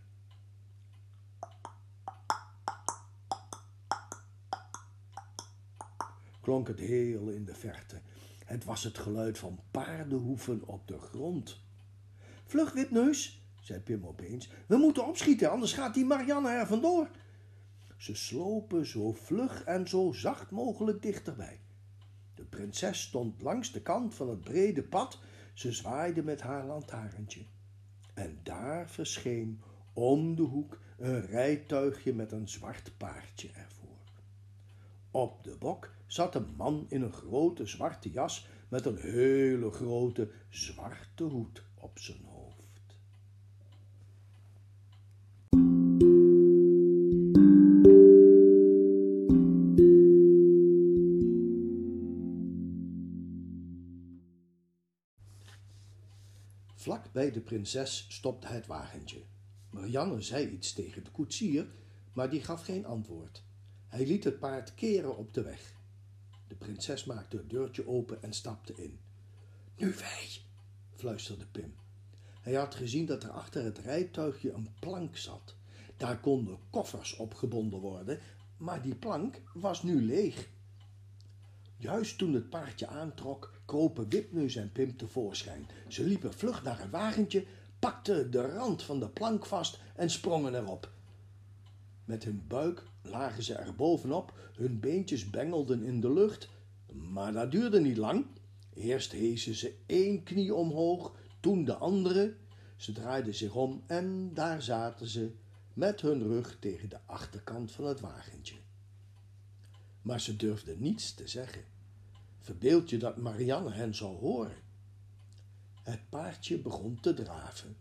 Klonk het heel in de verte. Het was het geluid van paardenhoeven op de grond. Vlug, Wipneus, zei Pim opeens. We moeten opschieten, anders gaat die Marianne er vandoor. Ze slopen zo vlug en zo zacht mogelijk dichterbij. De prinses stond langs de kant van het brede pad. Ze zwaaide met haar lantaarntje. En daar verscheen om de hoek een rijtuigje met een zwart paardje ervoor. Op de bok zat een man in een grote zwarte jas met een hele grote zwarte hoed op zijn hoofd. Vlak bij de prinses stopte het wagentje. Marianne zei iets tegen de koetsier, maar die gaf geen antwoord. Hij liet het paard keren op de weg. De prinses maakte het deurtje open en stapte in. Nu wij, fluisterde Pim. Hij had gezien dat er achter het rijtuigje een plank zat. Daar konden koffers opgebonden worden, maar die plank was nu leeg. Juist toen het paardje aantrok, kropen Wipneus en Pim tevoorschijn. Ze liepen vlug naar het wagentje, pakten de rand van de plank vast en sprongen erop. Met hun buik lagen ze er bovenop, hun beentjes bengelden in de lucht. Maar dat duurde niet lang. Eerst hezen ze één knie omhoog, toen de andere. Ze draaiden zich om en daar zaten ze met hun rug tegen de achterkant van het wagentje. Maar ze durfden niets te zeggen. Verbeeld je dat Marianne hen zou horen. Het paardje begon te draven.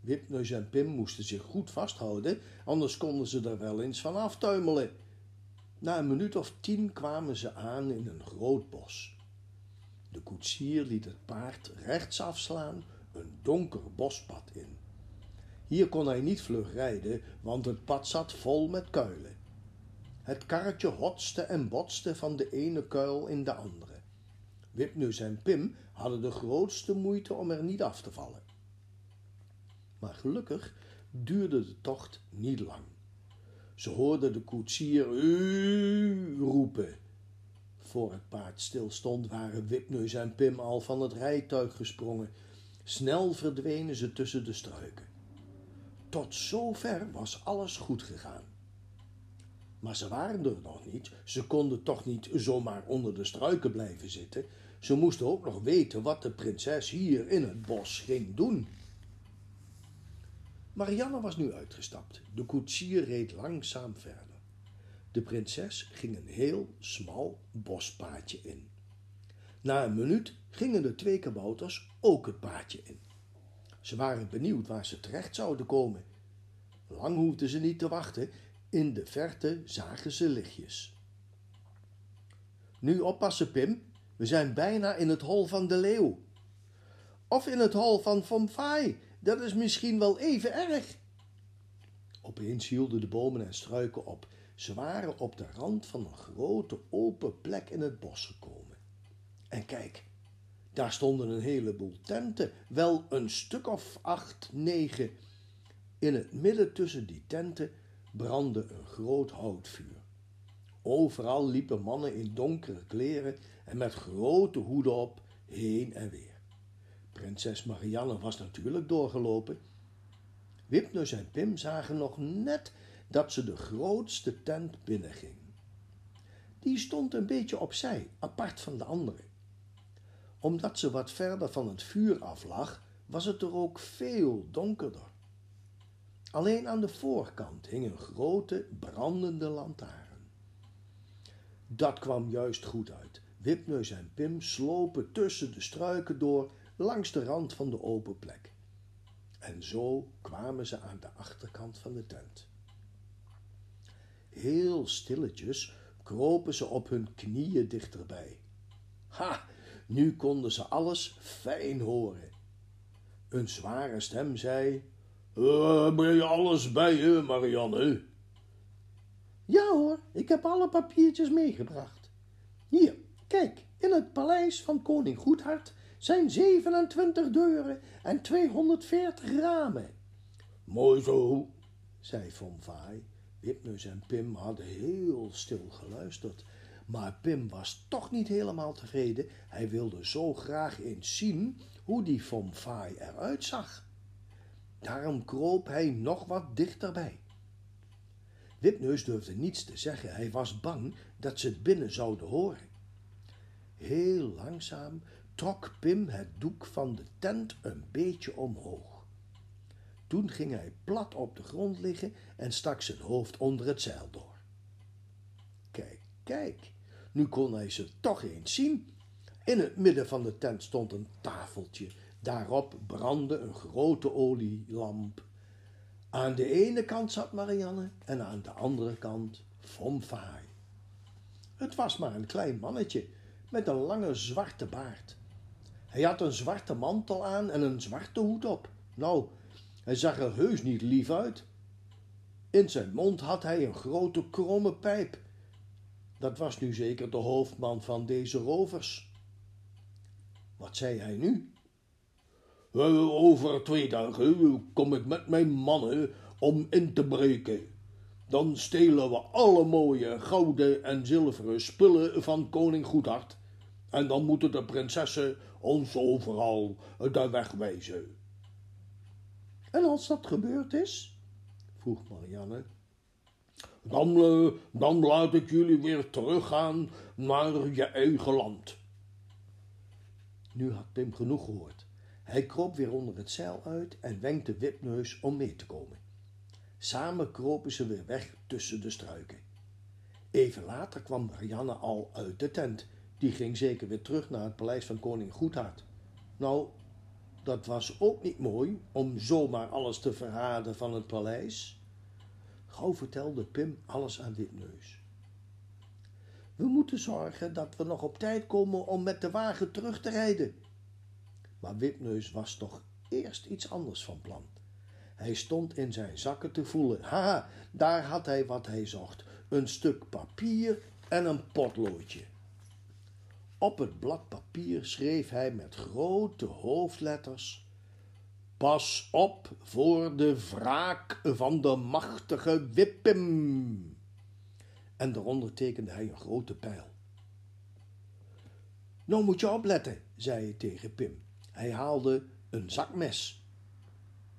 Wipneus en Pim moesten zich goed vasthouden, anders konden ze er wel eens van aftuimelen. Na een minuut of tien kwamen ze aan in een groot bos. De koetsier liet het paard rechts afslaan, een donker bospad in. Hier kon hij niet vlug rijden, want het pad zat vol met kuilen. Het karretje hotste en botste van de ene kuil in de andere. Wipneus en Pim hadden de grootste moeite om er niet af te vallen. Maar gelukkig duurde de tocht niet lang. Ze hoorden de koetsier roepen. Voor het paard stilstond waren Wipneus en Pim al van het rijtuig gesprongen. Snel verdwenen ze tussen de struiken. Tot zover was alles goed gegaan. Maar ze waren er nog niet. Ze konden toch niet zomaar onder de struiken blijven zitten. Ze moesten ook nog weten wat de prinses hier in het bos ging doen. Marianne was nu uitgestapt. De koetsier reed langzaam verder. De prinses ging een heel smal bospaadje in. Na een minuut gingen de twee kabouters ook het paadje in. Ze waren benieuwd waar ze terecht zouden komen. Lang hoefden ze niet te wachten. In de verte zagen ze lichtjes. Nu oppassen, Pim. We zijn bijna in het hol van de leeuw. Of in het hol van Fomfai, dat is misschien wel even erg. Opeens hielden de bomen en struiken op. Ze waren op de rand van een grote open plek in het bos gekomen. En kijk, daar stonden een heleboel tenten, wel een stuk of acht, negen. In het midden tussen die tenten brandde een groot houtvuur. Overal liepen mannen in donkere kleren en met grote hoeden op heen en weer. Prinses Marianne was natuurlijk doorgelopen. Wipneus en Pim zagen nog net dat ze de grootste tent binnenging. Die stond een beetje opzij, apart van de andere. Omdat ze wat verder van het vuur af lag, was het er ook veel donkerder. Alleen aan de voorkant hing een grote brandende lantaarn. Dat kwam juist goed uit. Wipneus en Pim slopen tussen de struiken door langs de rand van de open plek. En zo kwamen ze aan de achterkant van de tent. Heel stilletjes kropen ze op hun knieën dichterbij. Ha, nu konden ze alles fijn horen. Een zware stem zei: uh, je alles bij je, Marianne? Ja hoor, ik heb alle papiertjes meegebracht. Hier, kijk, in het paleis van koning Goedhart zijn 27 deuren en 240 ramen. Mooi zo, zei Von Vaai. Wipneus en Pim hadden heel stil geluisterd. Maar Pim was toch niet helemaal tevreden. Hij wilde zo graag eens zien hoe die Von Vaai eruit zag. Daarom kroop hij nog wat dichterbij. Wipneus durfde niets te zeggen. Hij was bang dat ze het binnen zouden horen. Heel langzaam trok Pim het doek van de tent een beetje omhoog. Toen ging hij plat op de grond liggen en stak zijn hoofd onder het zeil door. Kijk, kijk, nu kon hij ze toch eens zien. In het midden van de tent stond een tafeltje. Daarop brandde een grote olielamp. Aan de ene kant zat Marianne en aan de andere kant Von Vaai. Het was maar een klein mannetje met een lange zwarte baard. Hij had een zwarte mantel aan en een zwarte hoed op. Nou, hij zag er heus niet lief uit. In zijn mond had hij een grote kromme pijp. Dat was nu zeker de hoofdman van deze rovers. Wat zei hij nu? Over twee dagen kom ik met mijn mannen om in te breken. Dan stelen we alle mooie gouden en zilveren spullen van koning Goedhart. En dan moeten de prinsessen ons overal de weg wijzen. En als dat gebeurd is? vroeg Marianne. Dan, uh, dan laat ik jullie weer teruggaan naar je eigen land. Nu had Pim genoeg gehoord. Hij kroop weer onder het zeil uit en wenkte Wipneus om mee te komen. Samen kropen ze weer weg tussen de struiken. Even later kwam Marianne al uit de tent. Die ging zeker weer terug naar het paleis van koning Goedhart. Nou, dat was ook niet mooi om zomaar alles te verraden van het paleis. Gauw vertelde Pim alles aan Wipneus. We moeten zorgen dat we nog op tijd komen om met de wagen terug te rijden. Maar Wipneus was toch eerst iets anders van plan. Hij stond in zijn zakken te voelen. Haha, daar had hij wat hij zocht: een stuk papier en een potloodje. Op het blad papier schreef hij met grote hoofdletters: Pas op voor de wraak van de machtige Wippim. En daaronder tekende hij een grote pijl. Nou moet je opletten, zei hij tegen Pim. Hij haalde een zakmes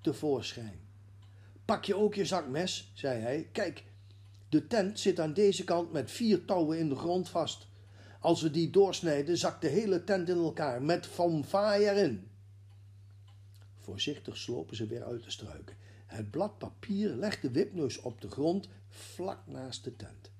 tevoorschijn. Pak je ook je zakmes, zei hij. Kijk, de tent zit aan deze kant met vier touwen in de grond vast. Als we die doorsnijden, zakt de hele tent in elkaar met Vaai erin. Voorzichtig slopen ze weer uit de struiken. Het blad papier legde Wipneus op de grond vlak naast de tent.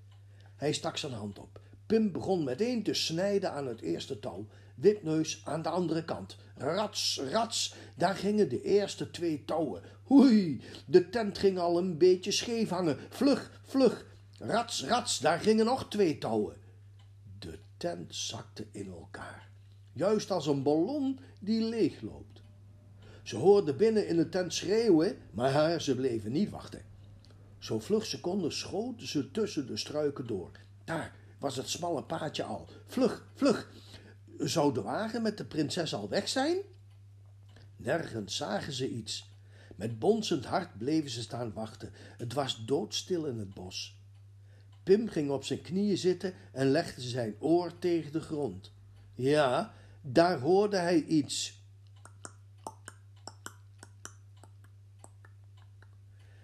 Hij stak zijn hand op. Pim begon meteen te snijden aan het eerste touw. Wipneus aan de andere kant. Rats, rats, daar gingen de eerste twee touwen. Hoei, de tent ging al een beetje scheef hangen. Vlug, vlug. Rats, rats, daar gingen nog twee touwen. Tent zakte in elkaar. Juist als een ballon die leegloopt. Ze hoorden binnen in de tent schreeuwen, maar ze bleven niet wachten. Zo vlug seconden schoten ze tussen de struiken door. Daar was het smalle paadje al. Vlug, vlug. Zou de wagen met de prinses al weg zijn? Nergens zagen ze iets. Met bonsend hart bleven ze staan wachten. Het was doodstil in het bos. Pim ging op zijn knieën zitten en legde zijn oor tegen de grond. Ja, daar hoorde hij iets.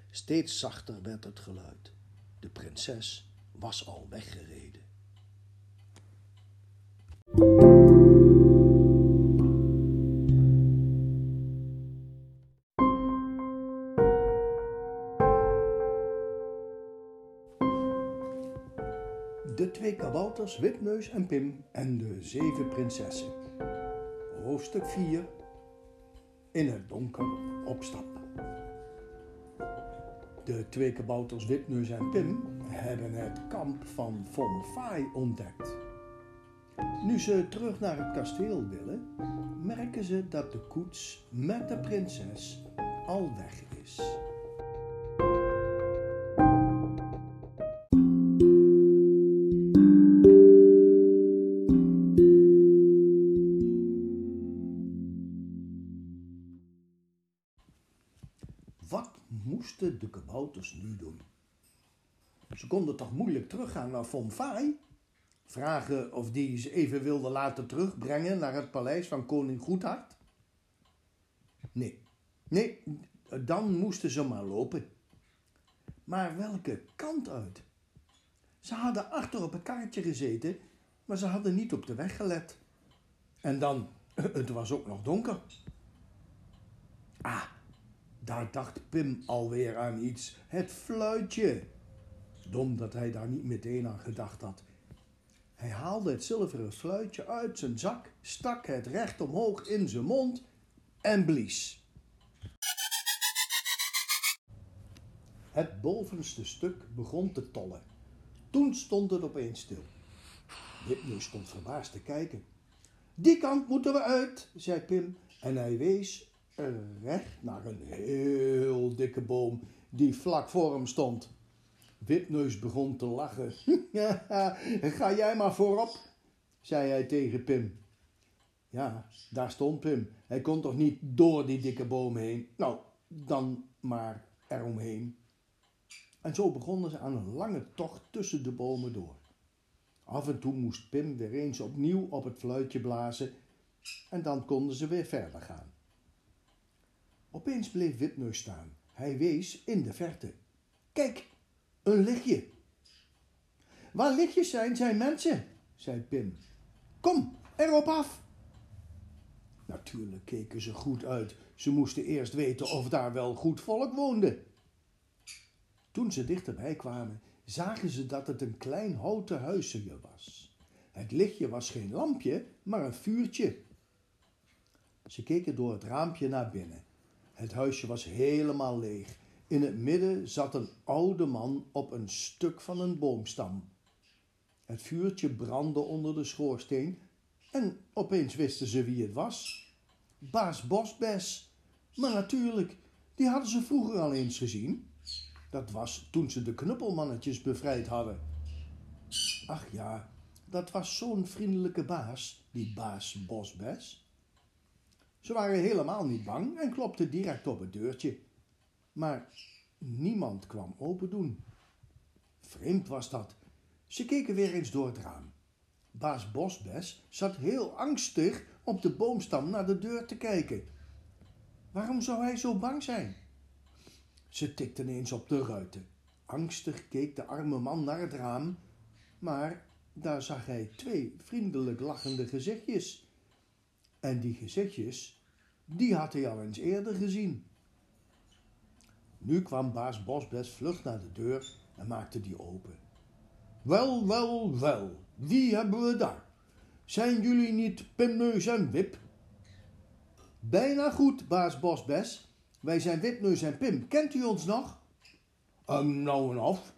Steeds zachter werd het geluid. De prinses was al weggereden. Kabouters, Wipneus en Pim en de zeven prinsessen. Hoofdstuk 4 In het donker opstap. De twee kabouters Wipneus en Pim hebben het kamp van Von Faai ontdekt. Nu ze terug naar het kasteel willen, merken ze dat de koets met de prinses al weg is. De kabouters nu doen? Ze konden toch moeilijk teruggaan naar Fonfai? Vragen of die ze even wilden laten terugbrengen naar het paleis van koning Goedhart? Nee, nee, dan moesten ze maar lopen. Maar welke kant uit? Ze hadden achter op het kaartje gezeten, maar ze hadden niet op de weg gelet. En dan, het was ook nog donker. Ah, daar dacht Pim alweer aan iets. Het fluitje. Dom dat hij daar niet meteen aan gedacht had. Hij haalde het zilveren fluitje uit zijn zak, stak het recht omhoog in zijn mond en blies. Het bovenste stuk begon te tollen. Toen stond het opeens stil. Wipneus stond verbaasd te kijken. Die kant moeten we uit, zei Pim. En hij wees recht naar een heel dikke boom die vlak voor hem stond. Wipneus begon te lachen. Ga jij maar voorop, zei hij tegen Pim. Ja, daar stond Pim. Hij kon toch niet door die dikke boom heen? Nou, dan maar eromheen. En zo begonnen ze aan een lange tocht tussen de bomen door. Af en toe moest Pim weer eens opnieuw op het fluitje blazen en dan konden ze weer verder gaan. Opeens bleef Wipneus staan. Hij wees in de verte. Kijk, een lichtje. Waar lichtjes zijn, zijn mensen, zei Pim. Kom, erop af. Natuurlijk keken ze goed uit. Ze moesten eerst weten of daar wel goed volk woonde. Toen ze dichterbij kwamen, zagen ze dat het een klein houten huisje was. Het lichtje was geen lampje, maar een vuurtje. Ze keken door het raampje naar binnen. Het huisje was helemaal leeg. In het midden zat een oude man op een stuk van een boomstam. Het vuurtje brandde onder de schoorsteen en opeens wisten ze wie het was. Baas Bosbes. Maar natuurlijk, die hadden ze vroeger al eens gezien. Dat was toen ze de knuppelmannetjes bevrijd hadden. Ach ja, dat was zo'n vriendelijke baas, die baas Bosbes. Ze waren helemaal niet bang en klopten direct op het deurtje. Maar niemand kwam open doen. Vreemd was dat. Ze keken weer eens door het raam. Baas Bosbes zat heel angstig op de boomstam naar de deur te kijken. Waarom zou hij zo bang zijn? Ze tikten eens op de ruiten. Angstig keek de arme man naar het raam, maar daar zag hij twee vriendelijk lachende gezichtjes. En die gezichtjes, die had hij al eens eerder gezien. Nu kwam baas Bosbes vlug naar de deur en maakte die open. Wel, wel, wel, wie hebben we daar? Zijn jullie niet Pimneus en Wip? Bijna goed, baas Bosbes. Wij zijn Wipneus en Pim. Kent u ons nog? Um, nou en af.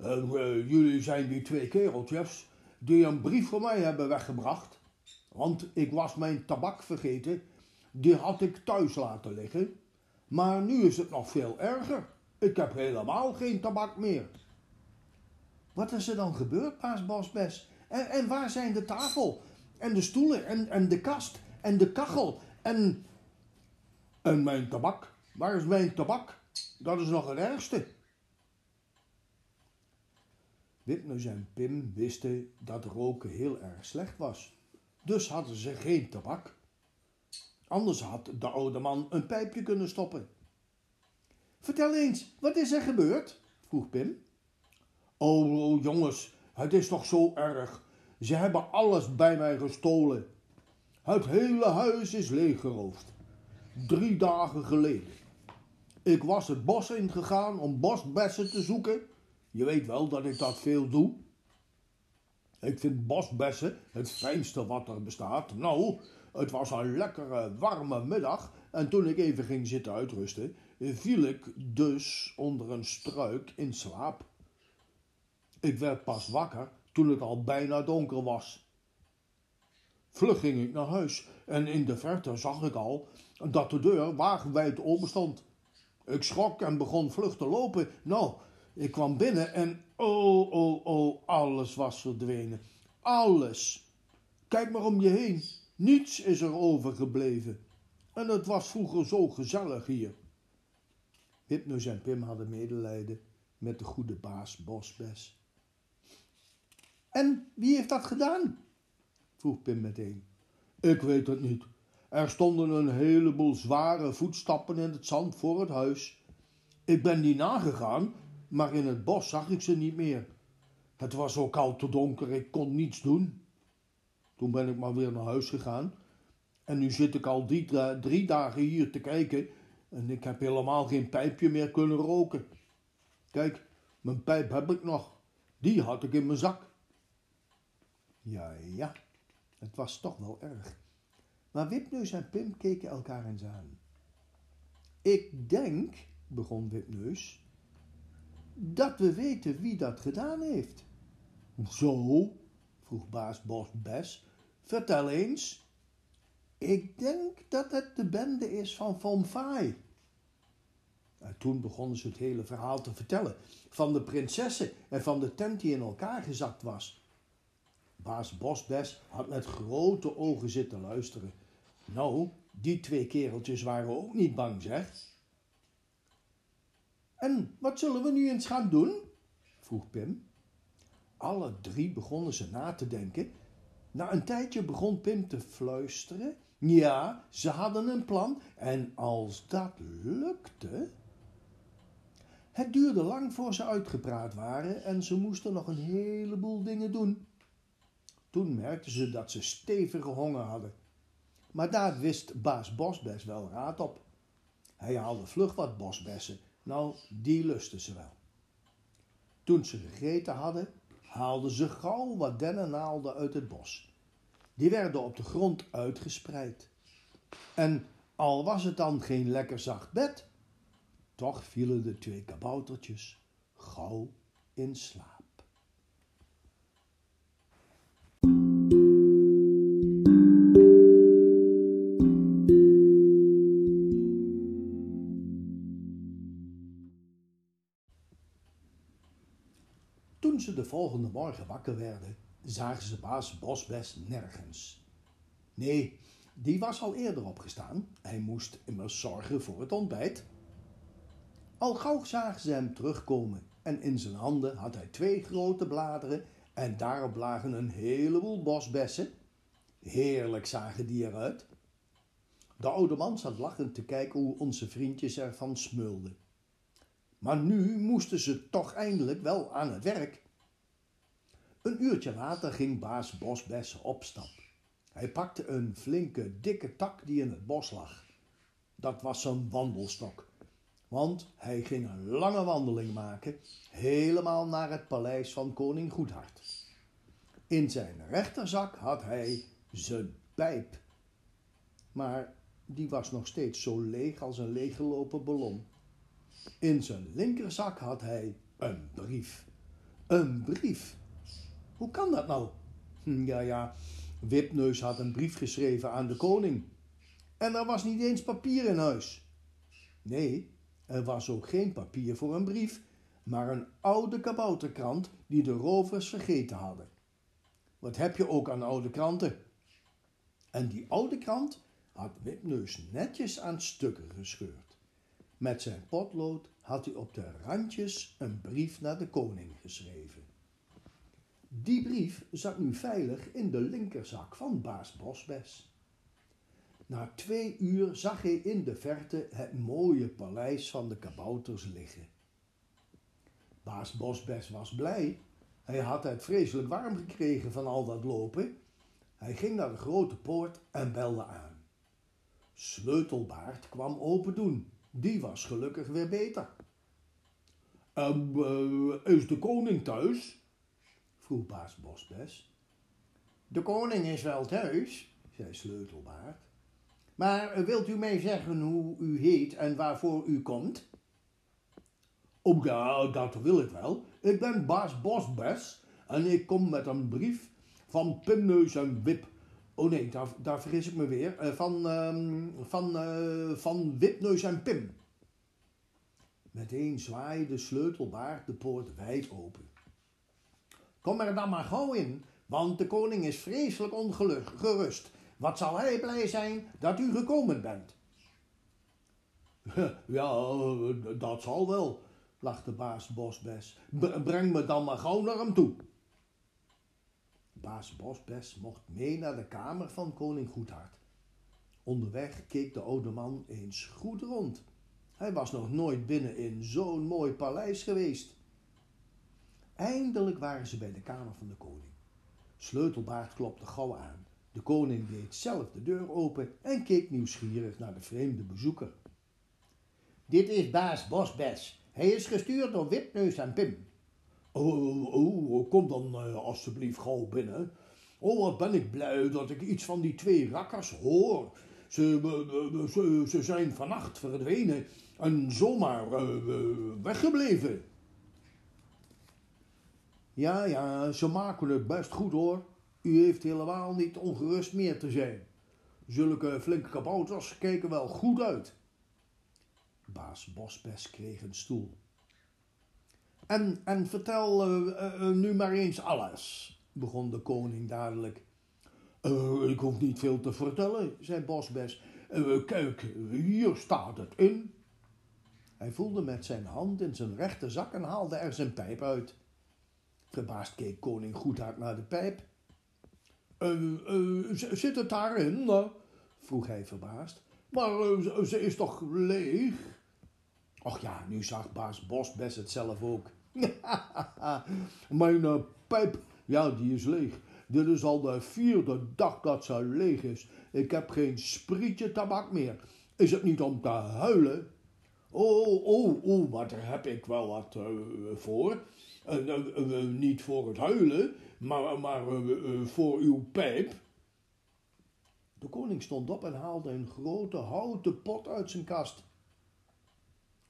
Uh, jullie zijn die twee kereltjes die een brief voor mij hebben weggebracht. Want ik was mijn tabak vergeten. Die had ik thuis laten liggen. Maar nu is het nog veel erger. Ik heb helemaal geen tabak meer. Wat is er dan gebeurd, baas Bosbes? En, en waar zijn de tafel? En de stoelen? En, en de kast? En de kachel? En... En mijn tabak? Waar is mijn tabak? Dat is nog het ergste. Wipneus en Pim wisten dat roken heel erg slecht was. Dus hadden ze geen tabak. Anders had de oude man een pijpje kunnen stoppen. Vertel eens, wat is er gebeurd? vroeg Pim. Oh, jongens, het is toch zo erg. Ze hebben alles bij mij gestolen. Het hele huis is leeggeroofd. Drie dagen geleden. Ik was het bos ingegaan om bosbessen te zoeken. Je weet wel dat ik dat veel doe. Ik vind bosbessen het fijnste wat er bestaat. Nou, het was een lekkere warme middag en toen ik even ging zitten uitrusten, viel ik dus onder een struik in slaap. Ik werd pas wakker toen het al bijna donker was. Vlug ging ik naar huis en in de verte zag ik al dat de deur wagenwijd open stond. Ik schrok en begon vlug te lopen. Nou, ik kwam binnen en oh, oh, oh, alles was verdwenen. Alles. Kijk maar om je heen. Niets is er overgebleven. En het was vroeger zo gezellig hier. Wipneus en Pim hadden medelijden met de goede baas Bosbes. En wie heeft dat gedaan? vroeg Pim meteen. Ik weet het niet. Er stonden een heleboel zware voetstappen in het zand voor het huis. Ik ben die nagegaan, maar in het bos zag ik ze niet meer. Het was ook al te donker, ik kon niets doen. Toen ben ik maar weer naar huis gegaan. En nu zit ik al drie, drie dagen hier te kijken en ik heb helemaal geen pijpje meer kunnen roken. Kijk, mijn pijp heb ik nog. Die had ik in mijn zak. Ja, ja, het was toch wel erg. Maar Wipneus en Pim keken elkaar eens aan. Ik denk, begon Wipneus, dat we weten wie dat gedaan heeft. Zo, vroeg baas Bos Bes, vertel eens. Ik denk dat het de bende is van Von Fai. En toen begonnen ze het hele verhaal te vertellen. Van de prinsessen en van de tent die in elkaar gezakt was. Baas Bosbes had met grote ogen zitten luisteren. Nou, die twee kereltjes waren ook niet bang, zeg. En wat zullen we nu eens gaan doen? vroeg Pim. Alle drie begonnen ze na te denken. Na een tijdje begon Pim te fluisteren. Ja, ze hadden een plan en als dat lukte. Het duurde lang voor ze uitgepraat waren en ze moesten nog een heleboel dingen doen. Toen merkten ze dat ze stevige honger hadden. Maar daar wist baas Bosbes wel raad op. Hij haalde vlug wat bosbessen. Nou, die lusten ze wel. Toen ze gegeten hadden, haalden ze gauw wat dennennaalden uit het bos. Die werden op de grond uitgespreid. En al was het dan geen lekker zacht bed, toch vielen de twee kaboutertjes gauw in slaap. De volgende morgen wakker werden, zagen ze baas Bosbes nergens. Nee, die was al eerder opgestaan. Hij moest immers zorgen voor het ontbijt. Al gauw zagen ze hem terugkomen en in zijn handen had hij twee grote bladeren en daarop lagen een heleboel bosbessen. Heerlijk zagen die eruit. De oude man zat lachend te kijken hoe onze vriendjes ervan smulden. Maar nu moesten ze toch eindelijk wel aan het werk. Een uurtje later ging baas Bosbes op stap. Hij pakte een flinke, dikke tak die in het bos lag. Dat was zijn wandelstok want hij ging een lange wandeling maken, helemaal naar het paleis van koning Goedhart. In zijn rechterzak had hij zijn pijp, maar die was nog steeds zo leeg als een leeggelopen ballon. In zijn linkerzak had hij een brief. Een brief. Hoe kan dat nou? Hm, ja, ja, Wipneus had een brief geschreven aan de koning. En er was niet eens papier in huis. Nee, er was ook geen papier voor een brief, maar een oude kabouterkrant die de rovers vergeten hadden. Wat heb je ook aan oude kranten? En die oude krant had Wipneus netjes aan stukken gescheurd. Met zijn potlood had hij op de randjes een brief naar de koning geschreven. Die brief zat nu veilig in de linkerzak van baas Bosbes. Na twee uur zag hij in de verte het mooie paleis van de kabouters liggen. Baas Bosbes was blij. Hij had het vreselijk warm gekregen van al dat lopen. Hij ging naar de grote poort en belde aan. Sleutelbaard kwam open doen. Die was gelukkig weer beter. En uh, is de koning thuis? Vroeg baas Bosbes. De koning is wel thuis, zei Sleutelbaard. Maar wilt u mij zeggen hoe u heet en waarvoor u komt? Oh ja, dat wil ik wel. Ik ben baas Bosbes en ik kom met een brief van Pimneus en Wip. Oh nee, daar, daar vergis ik me weer. Uh, van, uh, van, uh, van Wipneus en Pim. Meteen zwaaide de sleutelbaard de poort wijd open. Kom er dan maar gauw in, want de koning is vreselijk ongerust wat zal hij blij zijn dat u gekomen bent. Ja, dat zal wel, lachte baas Bosbes. Breng me dan maar gauw naar hem toe. Baas Bosbes mocht mee naar de kamer van koning Goedhart. Onderweg keek de oude man eens goed rond. Hij was nog nooit binnen in zo'n mooi paleis geweest. Eindelijk waren ze bij de kamer van de koning. Sleutelbaard klopte gauw aan. De koning deed zelf de deur open en keek nieuwsgierig naar de vreemde bezoeker. Dit is baas Bosbes. Hij is gestuurd door Witneus en Pim. Oh, oh, oh kom dan uh, alstublieft gauw binnen. Oh, wat ben ik blij dat ik iets van die twee rakkers hoor. Ze, uh, ze, ze zijn vannacht verdwenen en zomaar weggebleven. Ja, ja, ze maken het best goed hoor. U heeft helemaal niet ongerust meer te zijn. Zulke flinke kabouters kijken wel goed uit. Baas Bosbes kreeg een stoel. En, en vertel uh, uh, nu maar eens alles, begon de koning dadelijk. Uh, ik hoef niet veel te vertellen, zei Bosbes. kijk, hier staat het in. Hij voelde met zijn hand in zijn rechterzak en haalde er zijn pijp uit. Verbaasd keek koning Goedhart naar de pijp. zit het daarin? vroeg hij verbaasd. Maar ze is toch leeg? Och ja, nu zag baas Bosbes het zelf ook. Mijn pijp, ja, die is leeg. Dit is al de vierde dag dat ze leeg is. Ik heb geen sprietje tabak meer. Is het niet om te huilen? Oh, oh, oh, maar daar heb ik wel wat voor. Uh, niet voor het huilen, maar, maar voor uw pijp. De koning stond op en haalde een grote houten pot uit zijn kast.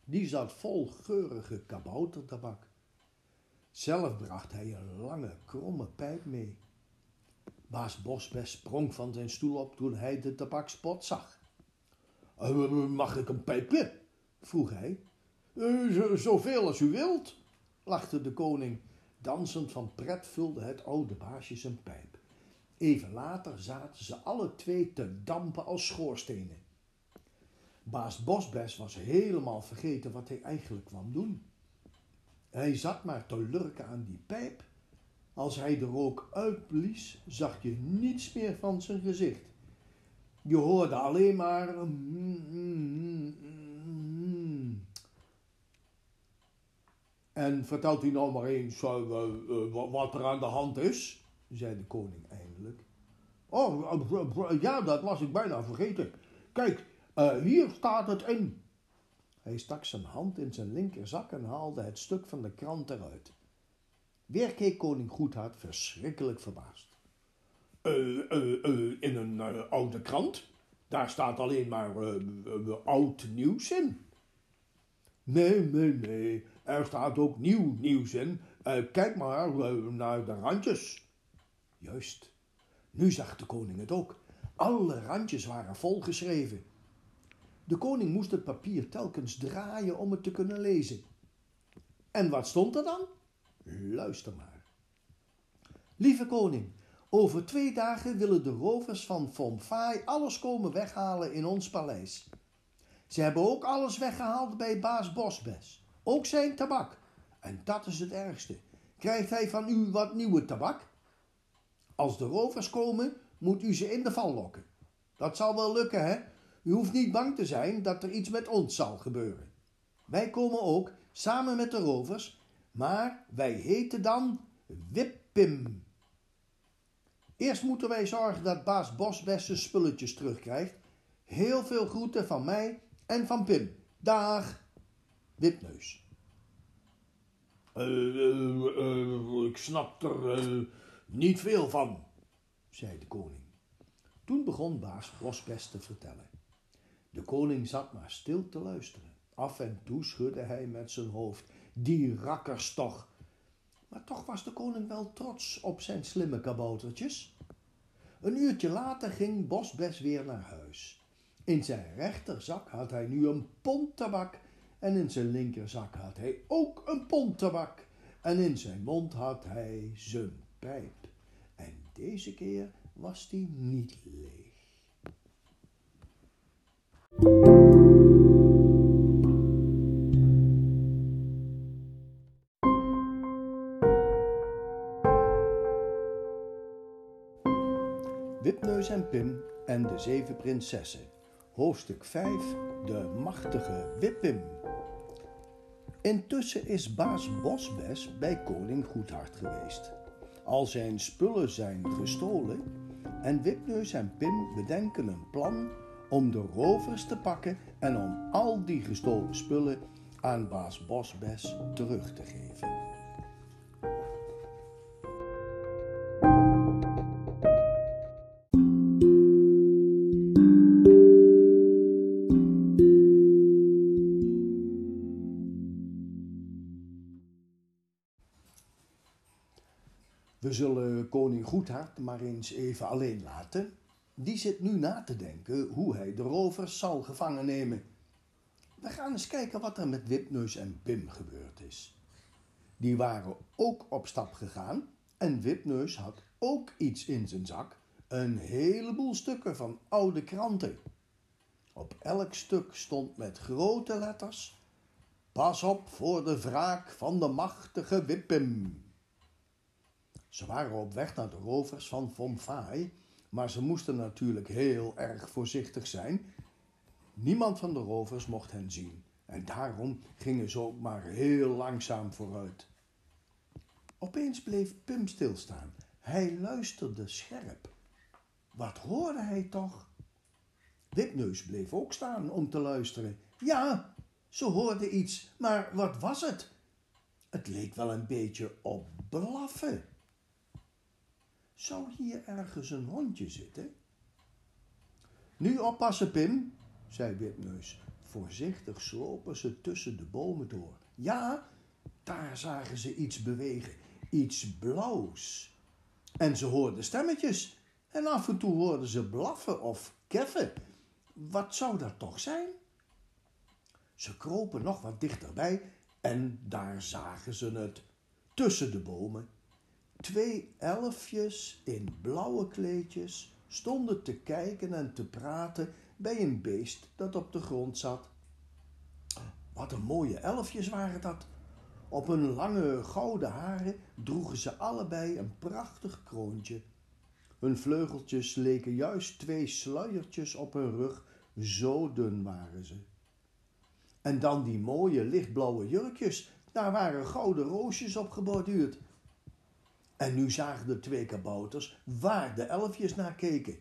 Die zat vol geurige kaboutertabak. Zelf bracht hij een lange, kromme pijp mee. Baas Bosbes sprong van zijn stoel op toen hij de tabakspot zag. Mag ik een pijpje? vroeg hij. Zoveel als u wilt, lachte de koning. Dansend van pret vulde het oude baasje zijn pijp. Even later zaten ze alle twee te dampen als schoorstenen. Baas Bosbes was helemaal vergeten wat hij eigenlijk kwam doen. Hij zat maar te lurken aan die pijp. Als hij de rook uitblies, zag je niets meer van zijn gezicht. Je hoorde alleen maar. En vertelt u nou maar eens uh, uh, wat er aan de hand is, zei de koning eindelijk. Oh, ja, dat was ik bijna vergeten. Kijk, hier staat het in. Hij stak zijn hand in zijn linkerzak en haalde het stuk van de krant eruit. Weer keek koning Goedhart verschrikkelijk verbaasd. In een oude krant? Daar staat alleen maar oud nieuws in. Nee, nee, nee. Er staat ook nieuw nieuws in. kijk maar naar de randjes. Juist. Nu zag de koning het ook. Alle randjes waren volgeschreven. De koning moest het papier telkens draaien om het te kunnen lezen. En wat stond er dan? Luister maar. Lieve koning, over twee dagen willen de rovers van Fonfai alles komen weghalen in ons paleis. Ze hebben ook alles weggehaald bij baas Bosbes. Ook zijn tabak. En dat is het ergste. Krijgt hij van u wat nieuwe tabak? Als de rovers komen, moet u ze in de val lokken. Dat zal wel lukken, hè? U hoeft niet bang te zijn dat er iets met ons zal gebeuren. Wij komen ook samen met de rovers, maar wij heten dan Wippim. Eerst moeten wij zorgen dat baas Bosbest zijn spulletjes terugkrijgt. Heel veel groeten van mij en van Pim. Dag, Wipneus. Uh, uh, uh, ik snap er niet veel van, zei de koning. Toen begon baas Bosbest te vertellen. De koning zat maar stil te luisteren. Af en toe schudde hij met zijn hoofd. Die rakkers toch. Maar toch was de koning wel trots op zijn slimme kaboutertjes. Een uurtje later ging Bosbes weer naar huis. In zijn rechterzak had hij nu een pond tabak en in zijn linkerzak had hij ook een pond tabak en in zijn mond had hij zijn pijp. En deze keer was die niet leeg. Wipneus en Pim en de Zeven Prinsessen. Hoofdstuk 5 De Machtige Wippim. Intussen is baas Bosbes bij koning Goedhart geweest. Al zijn spullen zijn gestolen en Wipneus en Pim bedenken een plan om de rovers te pakken en om al die gestolen spullen aan baas Bosbes terug te geven. We zullen koning Goedhart maar eens even alleen laten. Die zit nu na te denken hoe hij de rovers zal gevangen nemen. We gaan eens kijken wat er met Wipneus en Pim gebeurd is. Die waren ook op stap gegaan en Wipneus had ook iets in zijn zak. Een heleboel stukken van oude kranten. Op elk stuk stond met grote letters: Pas op voor de wraak van de machtige Wippim. Ze waren op weg naar de rovers van Von Faai, maar ze moesten natuurlijk heel erg voorzichtig zijn. Niemand van de rovers mocht hen zien en daarom gingen ze ook maar heel langzaam vooruit. Opeens bleef Pim stilstaan. Hij luisterde scherp. Wat hoorde hij toch? Wipneus bleef ook staan om te luisteren. Ja, ze hoorde iets, maar wat was het? Het leek wel een beetje op blaffen. Zou hier ergens een hondje zitten? Nu oppassen, Pim, zei Wipneus. Voorzichtig slopen ze tussen de bomen door. Ja, daar zagen ze iets bewegen, iets blauws. En ze hoorden stemmetjes. En af en toe hoorden ze blaffen of keffen. Wat zou dat toch zijn? Ze kropen nog wat dichterbij en daar zagen ze het. Tussen de bomen Twee elfjes in blauwe kleedjes stonden te kijken en te praten bij een beest dat op de grond zat. Wat een mooie elfjes waren dat. Op hun lange gouden haren droegen ze allebei een prachtig kroontje. Hun vleugeltjes leken juist twee sluiertjes op hun rug, zo dun waren ze. En dan die mooie lichtblauwe jurkjes, daar waren gouden roosjes op geborduurd. En nu zagen de twee kabouters waar de elfjes naar keken.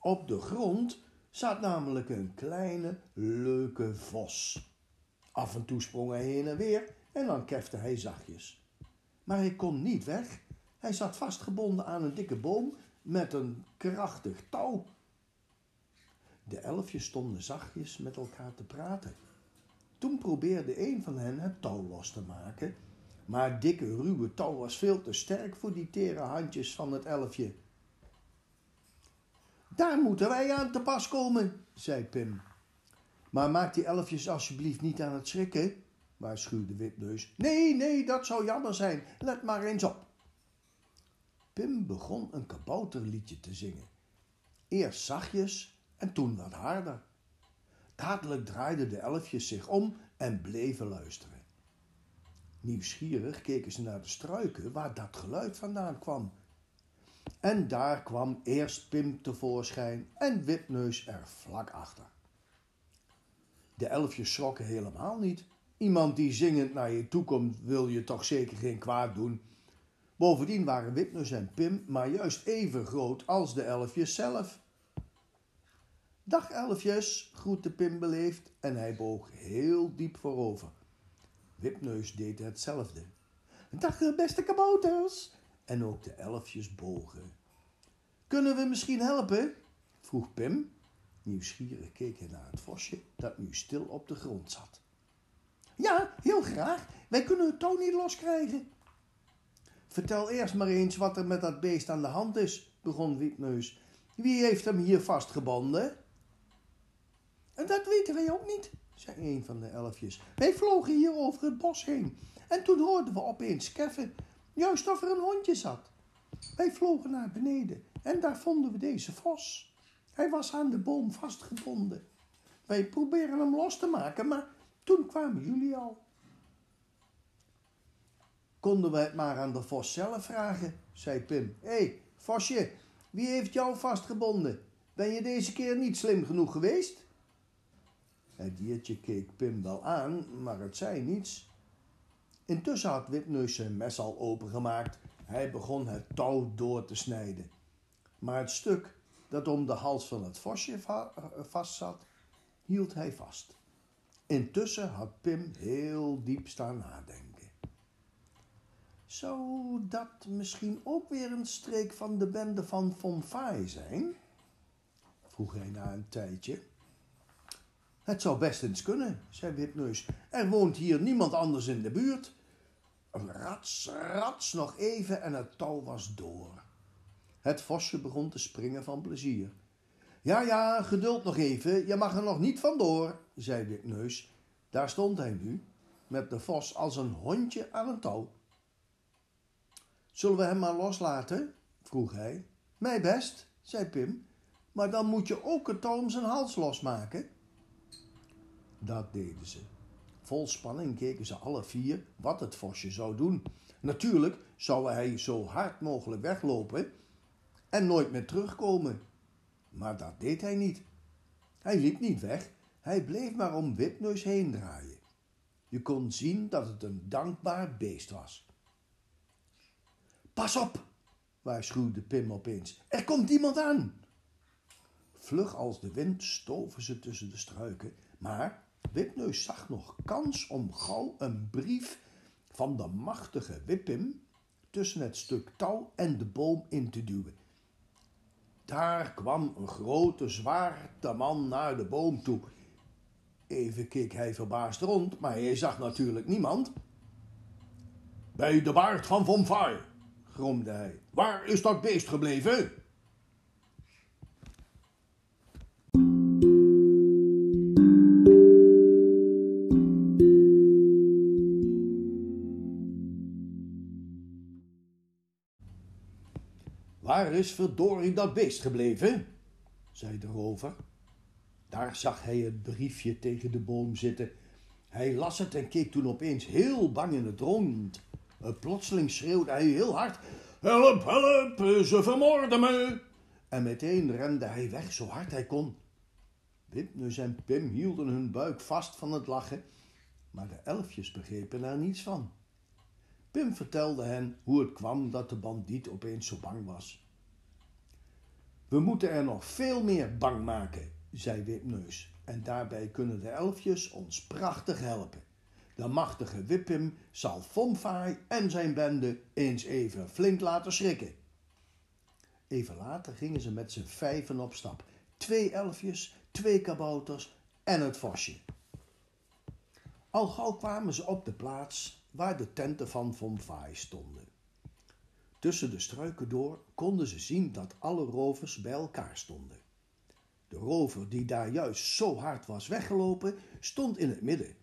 Op de grond zat namelijk een kleine, leuke vos. Af en toe sprong hij heen en weer en dan kefte hij zachtjes. Maar hij kon niet weg. Hij zat vastgebonden aan een dikke boom met een krachtig touw. De elfjes stonden zachtjes met elkaar te praten. Toen probeerde een van hen het touw los te maken maar dikke ruwe touw was veel te sterk voor die tere handjes van het elfje. Daar moeten wij aan te pas komen, zei Pim. Maar maak die elfjes alsjeblieft niet aan het schrikken, waarschuwde Wipneus. Nee, nee, dat zou jammer zijn. Let maar eens op. Pim begon een kabouterliedje te zingen. Eerst zachtjes en toen wat harder. Dadelijk draaiden de elfjes zich om en bleven luisteren. Nieuwsgierig keken ze naar de struiken waar dat geluid vandaan kwam. En daar kwam eerst Pim tevoorschijn en Wipneus er vlak achter. De elfjes schrokken helemaal niet. Iemand die zingend naar je toe komt, wil je toch zeker geen kwaad doen. Bovendien waren Wipneus en Pim maar juist even groot als de elfjes zelf. Dag elfjes, groette Pim beleefd en hij boog heel diep voorover. Wipneus deed hetzelfde. Dag beste kabouters. En ook de elfjes bogen. Kunnen we misschien helpen? vroeg Pim. Nieuwsgierig keek hij naar het vosje dat nu stil op de grond zat. Ja, heel graag. Wij kunnen het touw niet loskrijgen. Vertel eerst maar eens wat er met dat beest aan de hand is, begon Wipneus. Wie heeft hem hier vastgebonden? En dat weten wij ook niet, zei een van de elfjes. Wij vlogen hier over het bos heen en toen hoorden we opeens keffen, juist of er een hondje zat. Wij vlogen naar beneden en daar vonden we deze vos. Hij was aan de boom vastgebonden. Wij proberen hem los te maken, maar toen kwamen jullie al. Konden we het maar aan de vos zelf vragen, zei Pim. Hé, hey, vosje, wie heeft jou vastgebonden? Ben je deze keer niet slim genoeg geweest? Het diertje keek Pim wel aan, maar het zei niets. Intussen had Wipneus zijn mes al opengemaakt. Hij begon het touw door te snijden. Maar het stuk dat om de hals van het vosje va vastzat, hield hij vast. Intussen had Pim heel diep staan nadenken. Zou dat misschien ook weer een streek van de bende van Von Faai zijn? vroeg hij na een tijdje. Het zou best eens kunnen, zei Wipneus. Er woont hier niemand anders in de buurt. Rats, rats, nog even en het touw was door. Het vosje begon te springen van plezier. Ja, ja, geduld nog even, je mag er nog niet vandoor, zei Wipneus. Daar stond hij nu, met de vos als een hondje aan een touw. Zullen we hem maar loslaten? vroeg hij. Mij best, zei Pim, maar dan moet je ook het touw om zijn hals losmaken. Dat deden ze. Vol spanning keken ze alle vier wat het vosje zou doen. Natuurlijk zou hij zo hard mogelijk weglopen en nooit meer terugkomen. Maar dat deed hij niet. Hij liep niet weg, hij bleef maar om Wipneus heen draaien. Je kon zien dat het een dankbaar beest was. Pas op, waarschuwde Pim opeens. Er komt iemand aan. Vlug als de wind stoven ze tussen de struiken, maar Wipneus zag nog kans om gauw een brief van de machtige Wippim tussen het stuk touw en de boom in te duwen. Daar kwam een grote zwarte man naar de boom toe. Even keek hij verbaasd rond, maar hij zag natuurlijk niemand. Bij de baard van Von Vaar, gromde hij. Waar is dat beest gebleven? Waar is verdorie dat beest gebleven? zei de rover. Daar zag hij het briefje tegen de boom zitten. Hij las het en keek toen opeens heel bang in het rond. Plotseling schreeuwde hij heel hard: Help, help, ze vermoorden me! En meteen rende hij weg zo hard hij kon. Wipneus en Pim hielden hun buik vast van het lachen, maar de elfjes begrepen er niets van. Pim vertelde hen hoe het kwam dat de bandiet opeens zo bang was. We moeten er nog veel meer bang maken, zei Wipneus, en daarbij kunnen de elfjes ons prachtig helpen. De machtige Wippim zal Fomfaai en zijn bende eens even flink laten schrikken. Even later gingen ze met z'n vijven op stap. Twee elfjes, twee kabouters en het vosje. Al gauw kwamen ze op de plaats waar de tenten van Fomfaai stonden. Tussen de struiken door konden ze zien dat alle rovers bij elkaar stonden. De rover die daar juist zo hard was weggelopen, stond in het midden.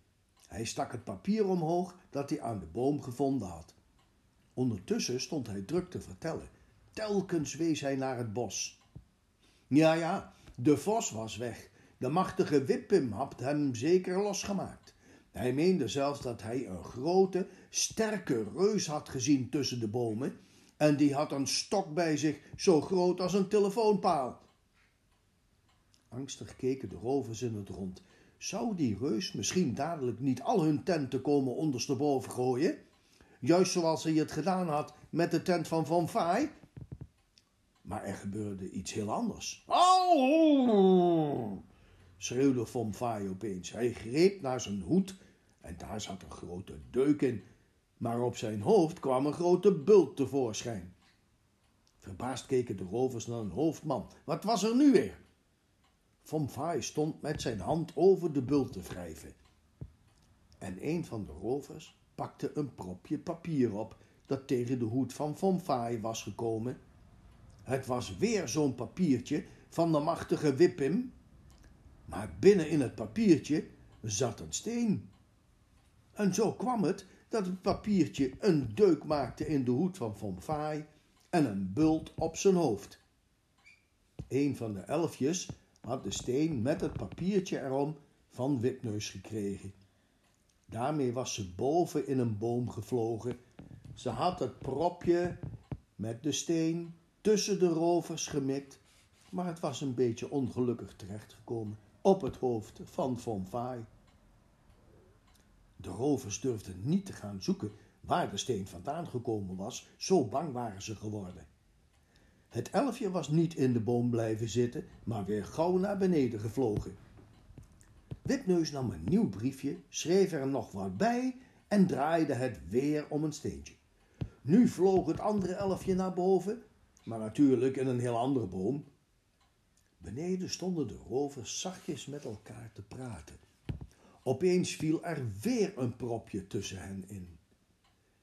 Hij stak het papier omhoog dat hij aan de boom gevonden had. Ondertussen stond hij druk te vertellen. Telkens wees hij naar het bos. Ja, ja, de vos was weg. De machtige Wippim had hem zeker losgemaakt. Hij meende zelfs dat hij een grote, sterke reus had gezien tussen de bomen en die had een stok bij zich zo groot als een telefoonpaal. Angstig keken de rovers in het rond. Zou die reus misschien dadelijk niet al hun tenten komen ondersteboven gooien? Juist zoals hij het gedaan had met de tent van Van Vaai? Maar er gebeurde iets heel anders. Au! schreeuwde Von Vaai opeens. Hij greep naar zijn hoed en daar zat een grote deuk in maar op zijn hoofd kwam een grote bult tevoorschijn. Verbaasd keken de rovers naar een hoofdman. Wat was er nu weer? Vaai stond met zijn hand over de bult te wrijven. En een van de rovers pakte een propje papier op dat tegen de hoed van Von Vaai was gekomen. Het was weer zo'n papiertje van de machtige Wippim, maar binnen in het papiertje zat een steen. En zo kwam het dat het papiertje een deuk maakte in de hoed van Vaai en een bult op zijn hoofd. Een van de elfjes had de steen met het papiertje erom van Wipneus gekregen. Daarmee was ze boven in een boom gevlogen. Ze had het propje met de steen tussen de rovers gemikt, maar het was een beetje ongelukkig terechtgekomen op het hoofd van Von Vaai. De rovers durfden niet te gaan zoeken waar de steen vandaan gekomen was, zo bang waren ze geworden. Het elfje was niet in de boom blijven zitten, maar weer gauw naar beneden gevlogen. Wipneus nam een nieuw briefje, schreef er nog wat bij en draaide het weer om een steentje. Nu vloog het andere elfje naar boven, maar natuurlijk in een heel andere boom. Beneden stonden de rovers zachtjes met elkaar te praten. Opeens viel er weer een propje tussen hen in.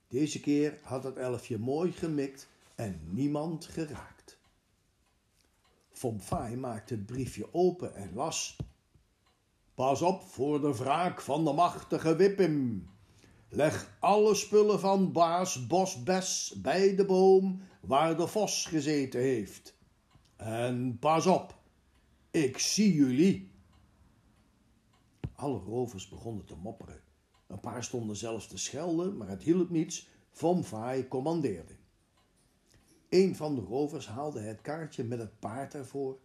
Deze keer had het elfje mooi gemikt en niemand geraakt. Vom Fai maakte het briefje open en las... Pas op voor de wraak van de machtige Wippim. Leg alle spullen van baas Bosbes bij de boom waar de vos gezeten heeft. En pas op, ik zie jullie. Alle rovers begonnen te mopperen. Een paar stonden zelfs te schelden, maar het hielp niets. Vom Vaai commandeerde. Een van de rovers haalde het kaartje met het paard ervoor.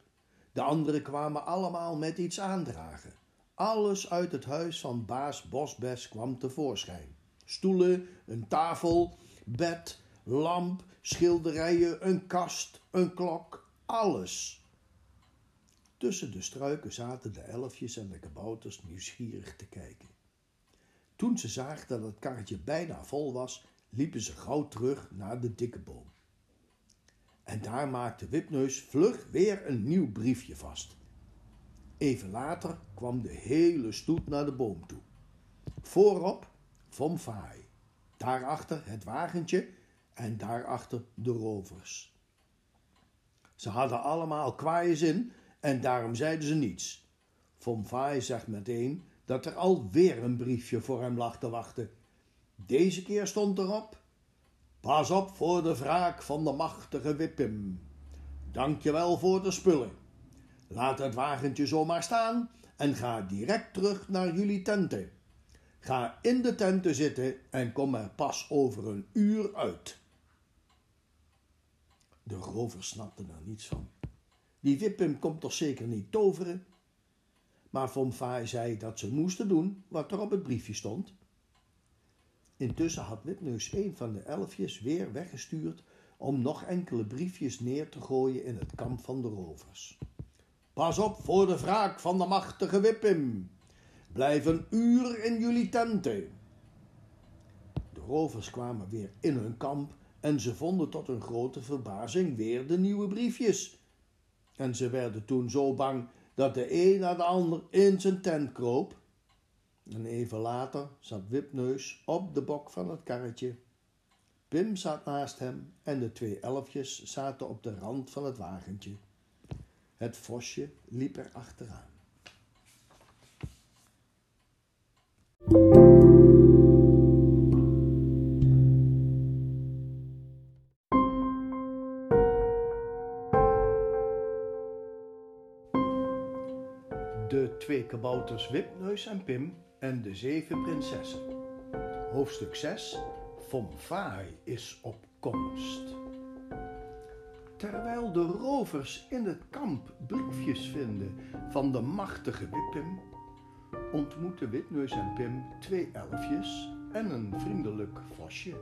De anderen kwamen allemaal met iets aandragen. Alles uit het huis van baas Bosbes kwam tevoorschijn. Stoelen, een tafel, bed, lamp, schilderijen, een kast, een klok, alles. Tussen de struiken zaten de elfjes en de kabouters nieuwsgierig te kijken. Toen ze zagen dat het karretje bijna vol was, liepen ze gauw terug naar de dikke boom. En daar maakte Wipneus vlug weer een nieuw briefje vast. Even later kwam de hele stoet naar de boom toe. Voorop Vom Vaai, daarachter het wagentje en daarachter de rovers. Ze hadden allemaal kwaaie zin en daarom zeiden ze niets. Vom Vaai zegt meteen dat er alweer een briefje voor hem lag te wachten. Deze keer stond erop: Pas op voor de wraak van de machtige Wippim. Dank je wel voor de spullen. Laat het wagentje zomaar staan en ga direct terug naar jullie tenten. Ga in de tenten zitten en kom er pas over een uur uit. De rover snapte er niets van. Die Wippim komt toch zeker niet toveren? Maar Von zei dat ze moesten doen wat er op het briefje stond. Intussen had Wipneus een van de elfjes weer weggestuurd om nog enkele briefjes neer te gooien in het kamp van de rovers. Pas op voor de wraak van de machtige Wippim. Blijf een uur in jullie tenten. De rovers kwamen weer in hun kamp en ze vonden tot hun grote verbazing weer de nieuwe briefjes. En ze werden toen zo bang dat de een na de ander in zijn tent kroop. En even later zat Wipneus op de bok van het karretje. Pim zat naast hem en de twee elfjes zaten op de rand van het wagentje. Het vosje liep er achteraan. De twee kabouters Wipneus en Pim en de zeven prinsessen. Hoofdstuk 6 Vom Vaai is op komst. Terwijl de rovers in het kamp briefjes vinden van de machtige Wippim, ontmoeten Witneus en Pim twee elfjes en een vriendelijk vosje.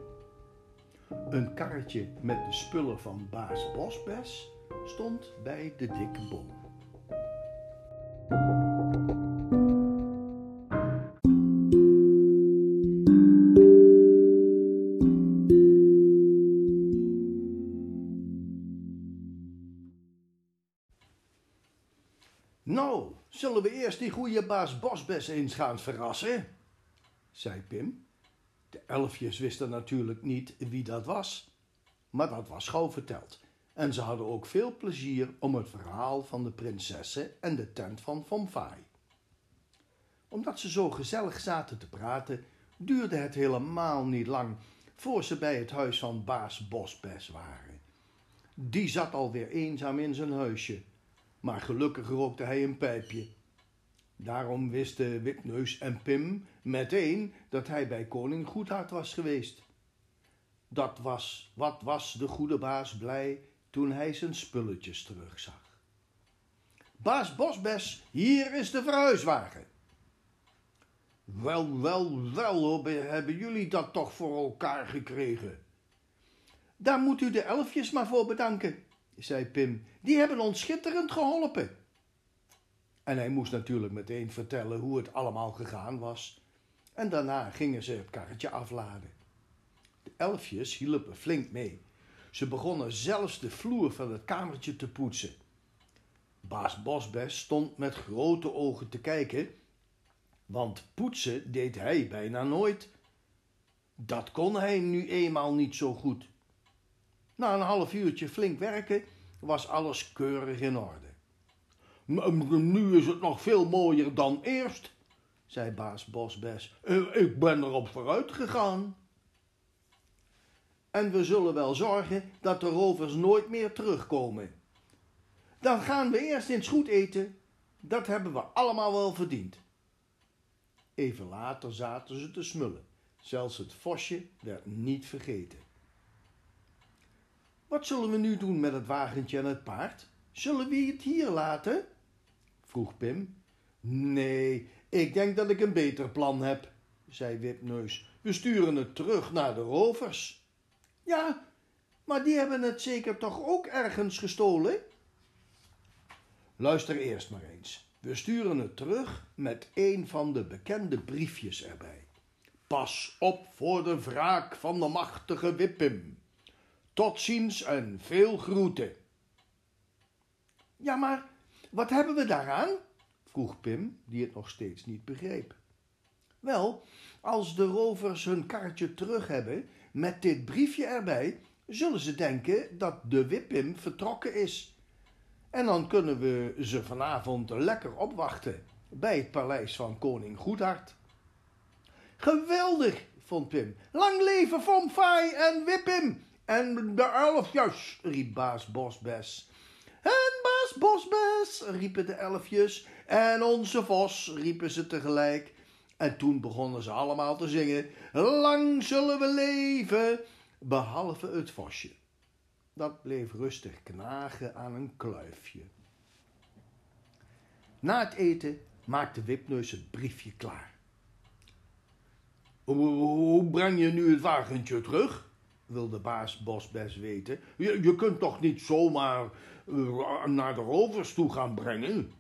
Een karretje met de spullen van baas Bosbes stond bij de dikke boom. Die goede baas Bosbes eens gaan verrassen? zei Pim. De elfjes wisten natuurlijk niet wie dat was, maar dat was gauw verteld. En ze hadden ook veel plezier om het verhaal van de prinsessen en de tent van Vaai. Omdat ze zo gezellig zaten te praten, duurde het helemaal niet lang voor ze bij het huis van baas Bosbes waren. Die zat alweer eenzaam in zijn huisje, maar gelukkig rookte hij een pijpje. Daarom wisten Wipneus en Pim meteen dat hij bij koning Goedhart was geweest. Dat was, wat was de goede baas blij toen hij zijn spulletjes terugzag. Baas Bosbes, hier is de verhuiswagen. Wel, wel, wel, hebben jullie dat toch voor elkaar gekregen? Daar moet u de elfjes maar voor bedanken, zei Pim. Die hebben ons schitterend geholpen. En hij moest natuurlijk meteen vertellen hoe het allemaal gegaan was. En daarna gingen ze het karretje afladen. De elfjes hielpen flink mee. Ze begonnen zelfs de vloer van het kamertje te poetsen. Baas Bosbes stond met grote ogen te kijken, want poetsen deed hij bijna nooit. Dat kon hij nu eenmaal niet zo goed. Na een half uurtje flink werken was alles keurig in orde. Nu is het nog veel mooier dan eerst, zei baas Bosbes. Ik ben erop vooruit gegaan. En we zullen wel zorgen dat de rovers nooit meer terugkomen. Dan gaan we eerst eens goed eten. Dat hebben we allemaal wel verdiend. Even later zaten ze te smullen. Zelfs het vosje werd niet vergeten. Wat zullen we nu doen met het wagentje en het paard? Zullen we het hier laten? Vroeg Pim. Nee, ik denk dat ik een beter plan heb, zei Wipneus. We sturen het terug naar de rovers. Ja, maar die hebben het zeker toch ook ergens gestolen? Luister eerst maar eens. We sturen het terug met een van de bekende briefjes erbij. Pas op voor de wraak van de machtige Wippim. Tot ziens en veel groeten. Ja, maar wat hebben we daaraan? vroeg Pim, die het nog steeds niet begreep. Wel, als de rovers hun kaartje terug hebben met dit briefje erbij, zullen ze denken dat de Wippim vertrokken is. En dan kunnen we ze vanavond lekker opwachten bij het paleis van koning Goedhart. Geweldig, vond Pim. Lang leven Fomfai en Wippim en de elfjes, riep baas Bosbes. En Bosbes, riepen de elfjes. En onze vos, riepen ze tegelijk. En toen begonnen ze allemaal te zingen. Lang zullen we leven, behalve het vosje. Dat bleef rustig knagen aan een kluifje. Na het eten maakte Wipneus het briefje klaar. Hoe breng je nu het wagentje terug? Wilde baas Bosbes weten. Je, je kunt toch niet zomaar uh, naar de rovers toe gaan brengen?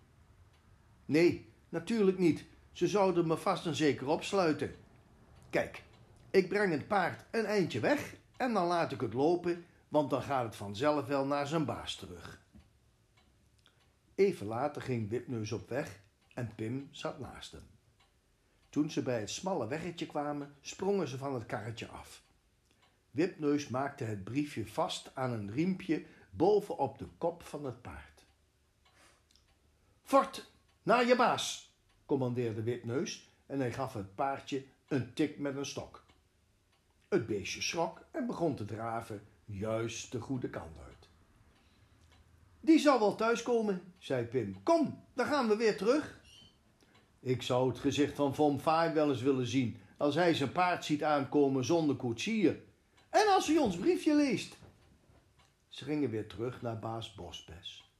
Nee, natuurlijk niet. Ze zouden me vast en zeker opsluiten. Kijk, ik breng het paard een eindje weg en dan laat ik het lopen, want dan gaat het vanzelf wel naar zijn baas terug. Even later ging Wipneus op weg en Pim zat naast hem. Toen ze bij het smalle weggetje kwamen, sprongen ze van het karretje af. Wipneus maakte het briefje vast aan een riempje bovenop de kop van het paard. Fort, naar je baas, commandeerde Wipneus en hij gaf het paardje een tik met een stok. Het beestje schrok en begon te draven juist de goede kant uit. Die zal wel thuiskomen, zei Pim. Kom, dan gaan we weer terug. Ik zou het gezicht van Von Faai wel eens willen zien als hij zijn paard ziet aankomen zonder koetsier. En als hij ons briefje leest. Ze gingen weer terug naar baas Bosbes.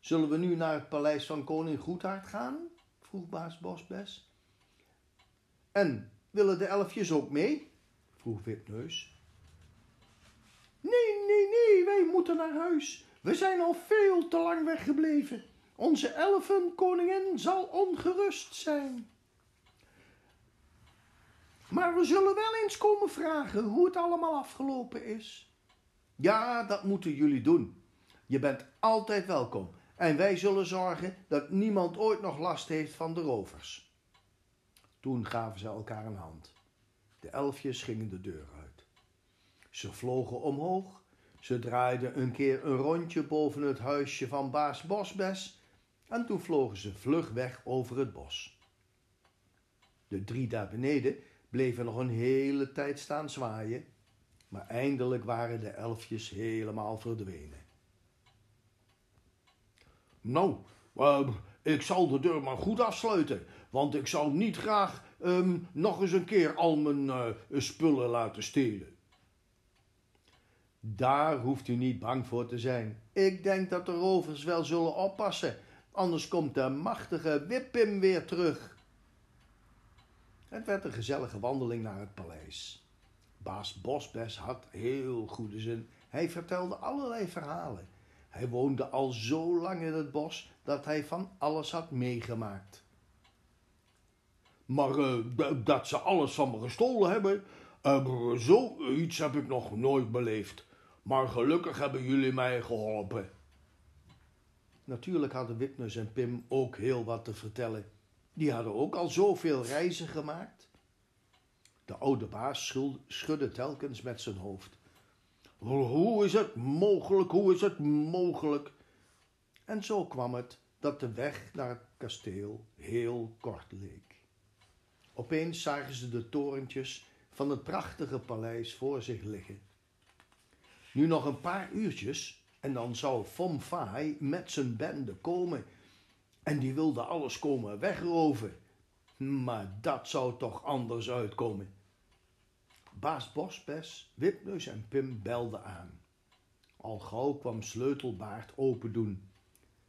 Zullen we nu naar het paleis van koning Goedhart gaan? vroeg baas Bosbes. En willen de elfjes ook mee? vroeg Wipneus. Nee, nee, nee, wij moeten naar huis. We zijn al veel te lang weggebleven. Onze elfenkoningin zal ongerust zijn. Maar we zullen wel eens komen vragen hoe het allemaal afgelopen is. Ja, dat moeten jullie doen. Je bent altijd welkom en wij zullen zorgen dat niemand ooit nog last heeft van de rovers. Toen gaven ze elkaar een hand. De elfjes gingen de deur uit. Ze vlogen omhoog, ze draaiden een keer een rondje boven het huisje van baas Bosbes en toen vlogen ze vlug weg over het bos. De drie daar beneden bleven nog een hele tijd staan zwaaien, maar eindelijk waren de elfjes helemaal verdwenen. Nou, uh, ik zal de deur maar goed afsluiten, want ik zou niet graag um, nog eens een keer al mijn uh, spullen laten stelen. Daar hoeft u niet bang voor te zijn. Ik denk dat de rovers wel zullen oppassen, anders komt de machtige Wippim weer terug. Het werd een gezellige wandeling naar het paleis. Baas Bosbes had heel goede zin. Hij vertelde allerlei verhalen. Hij woonde al zo lang in het bos dat hij van alles had meegemaakt. Maar uh, dat ze alles van me gestolen hebben, uh, zoiets heb ik nog nooit beleefd. Maar gelukkig hebben jullie mij geholpen. Natuurlijk hadden Witnus en Pim ook heel wat te vertellen. Die hadden ook al zoveel reizen gemaakt. De oude baas schudde telkens met zijn hoofd. Hoe is het mogelijk, hoe is het mogelijk? En zo kwam het dat de weg naar het kasteel heel kort leek. Opeens zagen ze de torentjes van het prachtige paleis voor zich liggen. Nu nog een paar uurtjes en dan zou Vom Fai met zijn bende komen. En die wilde alles komen wegroven. Maar dat zou toch anders uitkomen. Baas Bospes, Wipneus en Pim belden aan. Al gauw kwam Sleutelbaard open doen.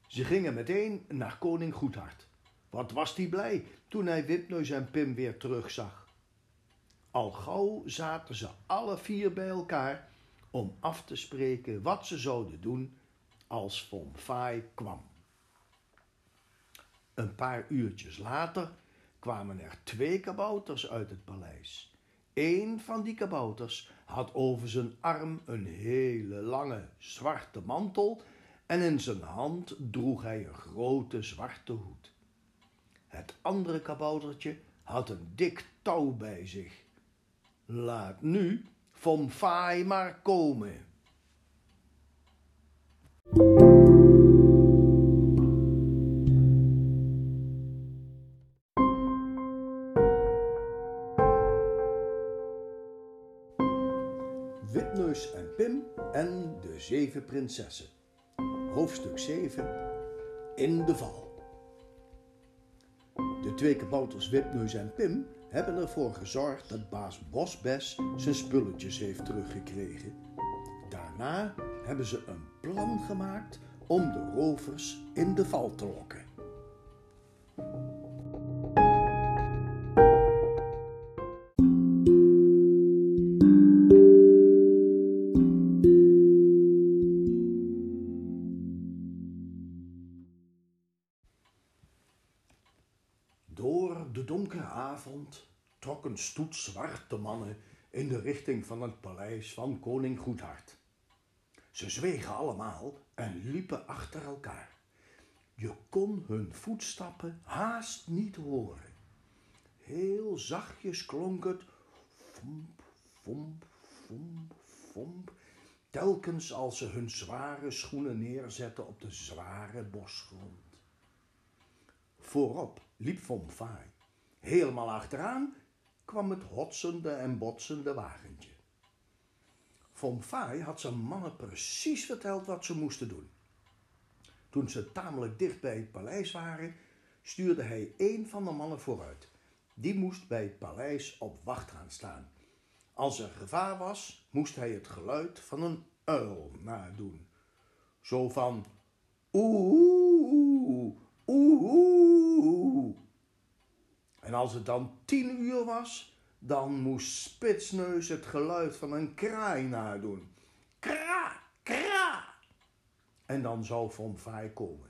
Ze gingen meteen naar koning Goedhart. Wat was die blij toen hij Wipneus en Pim weer terugzag. Al gauw zaten ze alle vier bij elkaar om af te spreken wat ze zouden doen als Von Fai kwam. Een paar uurtjes later kwamen er twee kabouters uit het paleis. Een van die kabouters had over zijn arm een hele lange zwarte mantel en in zijn hand droeg hij een grote zwarte hoed. Het andere kaboutertje had een dik touw bij zich. Laat nu Vom Fai maar komen. Zeven prinsessen. Hoofdstuk 7 In de val. De twee kabouters Witneus en Pim hebben ervoor gezorgd dat baas Bosbes zijn spulletjes heeft teruggekregen. Daarna hebben ze een plan gemaakt om de rovers in de val te lokken. Avond trok een stoet zwarte mannen in de richting van het paleis van koning Goedhart. Ze zwegen allemaal en liepen achter elkaar. Je kon hun voetstappen haast niet horen. Heel zachtjes klonk het fomp, fomp, fomp, fomp, telkens als ze hun zware schoenen neerzetten op de zware bosgrond. Voorop liep Von Fai. Helemaal achteraan kwam het hotsende en botsende wagentje. Von Fai had zijn mannen precies verteld wat ze moesten doen. Toen ze tamelijk dicht bij het paleis waren, stuurde hij een van de mannen vooruit. Die moest bij het paleis op wacht gaan staan. Als er gevaar was, moest hij het geluid van een uil nadoen. Zo van oeh, oeh, oeh. En als het dan tien uur was, dan moest Spitsneus het geluid van een kraai nadoen. Kra, kra. En dan zou Von Vaai komen.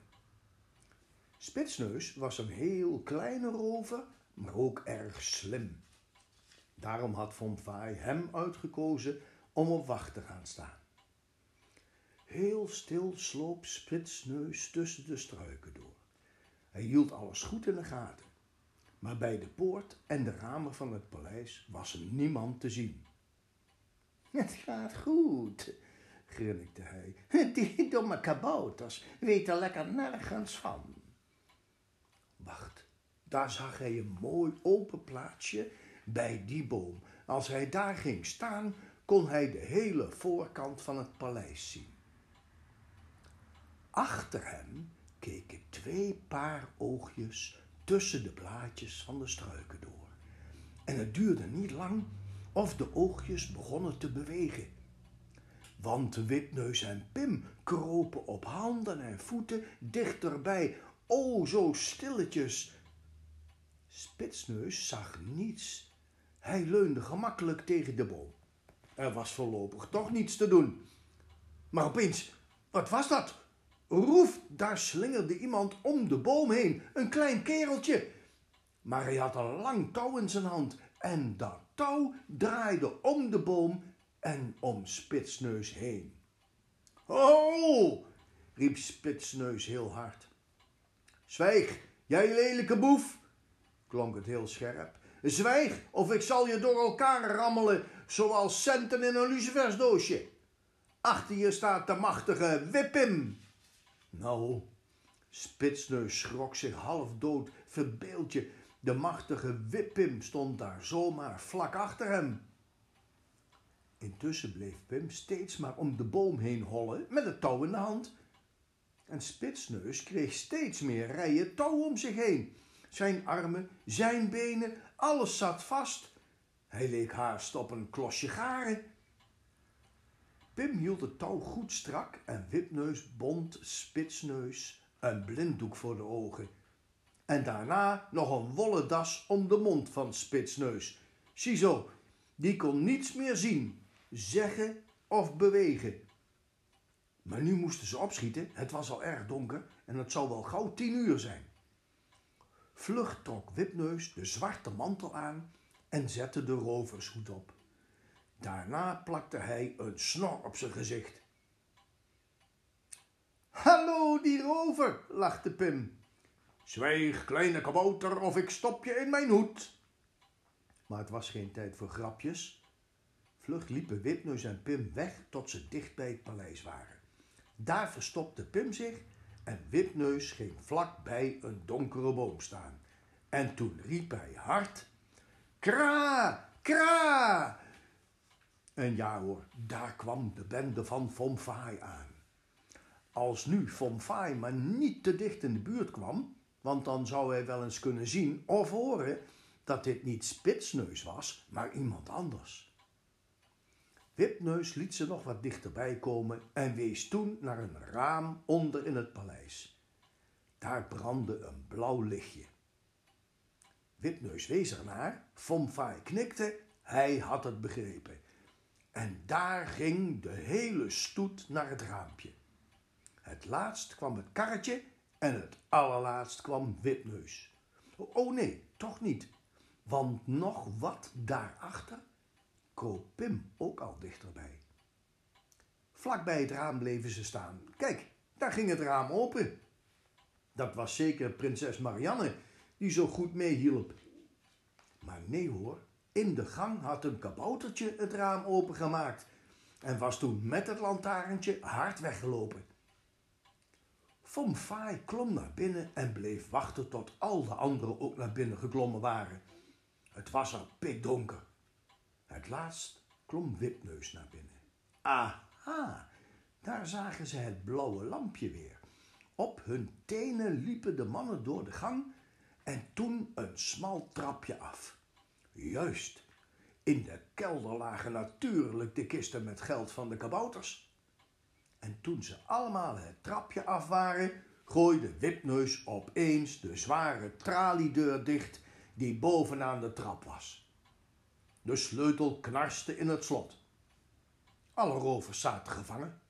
Spitsneus was een heel kleine rover, maar ook erg slim. Daarom had Von Vaai hem uitgekozen om op wacht te gaan staan. Heel stil sloop Spitsneus tussen de struiken door. Hij hield alles goed in de gaten. Maar bij de poort en de ramen van het paleis was er niemand te zien. Het gaat goed, grinnikte hij. Die domme kabouters weten lekker nergens van. Wacht, daar zag hij een mooi open plaatsje bij die boom. Als hij daar ging staan, kon hij de hele voorkant van het paleis zien. Achter hem keken twee paar oogjes tussen de blaadjes van de struiken door. En het duurde niet lang of de oogjes begonnen te bewegen. want Witneus en Pim kropen op handen en voeten dichterbij, o zo stilletjes. Spitsneus zag niets. Hij leunde gemakkelijk tegen de boom. Er was voorlopig toch niets te doen. Maar opeens, wat was dat? Roef, daar slingerde iemand om de boom heen, een klein kereltje. Maar hij had een lang touw in zijn hand en dat touw draaide om de boom en om Spitsneus heen. Oh, riep Spitsneus heel hard. Zwijg, jij lelijke boef, klonk het heel scherp. Zwijg, of ik zal je door elkaar rammelen, zoals centen in een lucifersdoosje. Achter je staat de machtige Wippim. Nou, Spitsneus schrok zich half dood. Verbeeld je, de machtige Wippim stond daar zomaar vlak achter hem. Intussen bleef Pim steeds maar om de boom heen hollen met het touw in de hand. En Spitsneus kreeg steeds meer rijen touw om zich heen. Zijn armen, zijn benen, alles zat vast. Hij leek haast op een klosje garen. Pim hield het touw goed strak en Wipneus bond Spitsneus een blinddoek voor de ogen. En daarna nog een wollen das om de mond van Spitsneus. Ziezo, die kon niets meer zien, zeggen of bewegen. Maar nu moesten ze opschieten, het was al erg donker en het zou wel gauw tien uur zijn. Vlug trok Wipneus de zwarte mantel aan en zette de rovershoed op. Daarna plakte hij een snor op zijn gezicht. Hallo, die rover, lachte Pim. Zwijg, kleine kabouter, of ik stop je in mijn hoed. Maar het was geen tijd voor grapjes. Vlug liepen Wipneus en Pim weg tot ze dicht bij het paleis waren. Daar verstopte Pim zich en Wipneus ging vlak bij een donkere boom staan. En toen riep hij hard: Kra, kra! En ja hoor, daar kwam de bende van Fomfaai aan. Als nu Fomfaai maar niet te dicht in de buurt kwam, want dan zou hij wel eens kunnen zien of horen dat dit niet Spitsneus was, maar iemand anders. Wipneus liet ze nog wat dichterbij komen en wees toen naar een raam onder in het paleis. Daar brandde een blauw lichtje. Wipneus wees ernaar, Fomfaai knikte, hij had het begrepen. En daar ging de hele stoet naar het raampje. Het laatst kwam het karretje en het allerlaatst kwam Wipneus. Oh nee, toch niet, want nog wat daarachter kroop Pim ook al dichterbij. Vlak bij het raam bleven ze staan. Kijk, daar ging het raam open. Dat was zeker prinses Marianne, die zo goed meehielp. Maar nee hoor, in de gang had een kaboutertje het raam opengemaakt en was toen met het lantaarntje hard weggelopen. Vom Faai klom naar binnen en bleef wachten tot al de anderen ook naar binnen geklommen waren. Het was er pikdonker. Het laatst klom Wipneus naar binnen. Aha, daar zagen ze het blauwe lampje weer. Op hun tenen liepen de mannen door de gang en toen een smal trapje af. Juist, in de kelder lagen natuurlijk de kisten met geld van de kabouters. En toen ze allemaal het trapje af waren, gooide Wipneus opeens de zware traliedeur dicht die bovenaan de trap was. De sleutel knarste in het slot. Alle rovers zaten gevangen.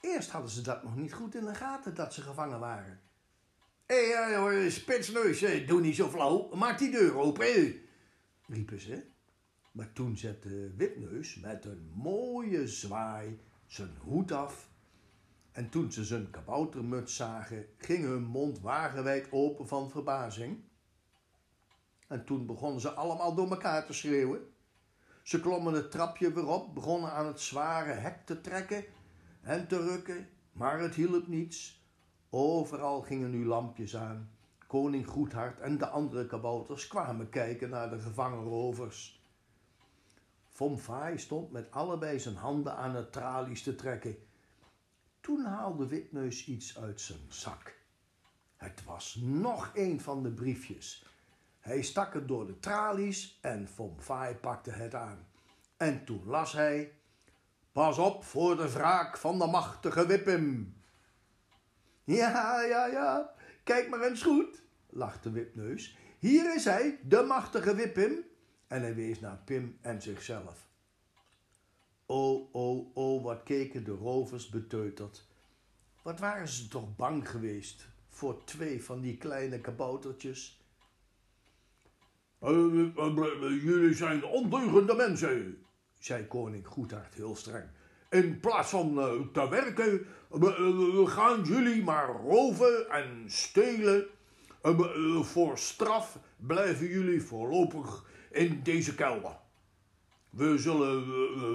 Eerst hadden ze dat nog niet goed in de gaten dat ze gevangen waren. Hé, hey, spitsneus, doe niet zo flauw, maak die deur open, riepen ze. Maar toen zette Wipneus met een mooie zwaai zijn hoed af. En toen ze zijn kaboutermuts zagen, ging hun mond wagenwijd open van verbazing. En toen begonnen ze allemaal door elkaar te schreeuwen. Ze klommen het trapje weer op, begonnen aan het zware hek te trekken en te rukken, maar het hielp niets. Overal gingen nu lampjes aan. Koning Goedhart en de andere kabouters kwamen kijken naar de gevangen rovers. Vom Vaai stond met allebei zijn handen aan het tralies te trekken. Toen haalde Witneus iets uit zijn zak. Het was nog een van de briefjes. Hij stak het door de tralies en Vom Vaai pakte het aan. En toen las hij... Pas op voor de wraak van de machtige Wippim. Ja, ja, ja, kijk maar eens goed, lachte Wipneus. Hier is hij, de machtige Wippim. En hij wees naar Pim en zichzelf. O, o, o, wat keken de rovers beteuterd. Wat waren ze toch bang geweest voor twee van die kleine kaboutertjes. Uh, jullie zijn ondeugende mensen, zei koning Goedhart heel streng. In plaats van uh, te werken, gaan jullie maar roven en stelen. voor straf blijven jullie voorlopig in deze kelder. We zullen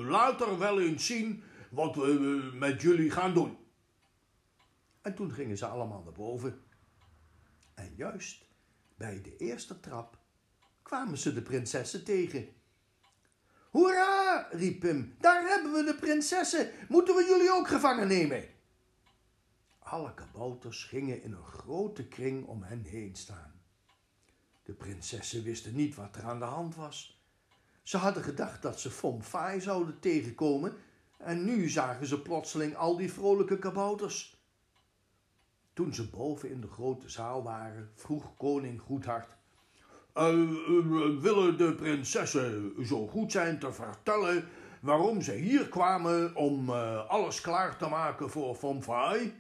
later wel eens zien wat we met jullie gaan doen. En toen gingen ze allemaal naar boven. En juist bij de eerste trap kwamen ze de prinsessen tegen. Hoera, riep Pim, daar hebben we de prinsessen. Moeten we jullie ook gevangen nemen? Alle kabouters gingen in een grote kring om hen heen staan. De prinsessen wisten niet wat er aan de hand was. Ze hadden gedacht dat ze Fomfai zouden tegenkomen en nu zagen ze plotseling al die vrolijke kabouters. Toen ze boven in de grote zaal waren, vroeg koning Goedhart. Uh, willen de prinsessen zo goed zijn te vertellen waarom ze hier kwamen om uh, alles klaar te maken voor Fomfai?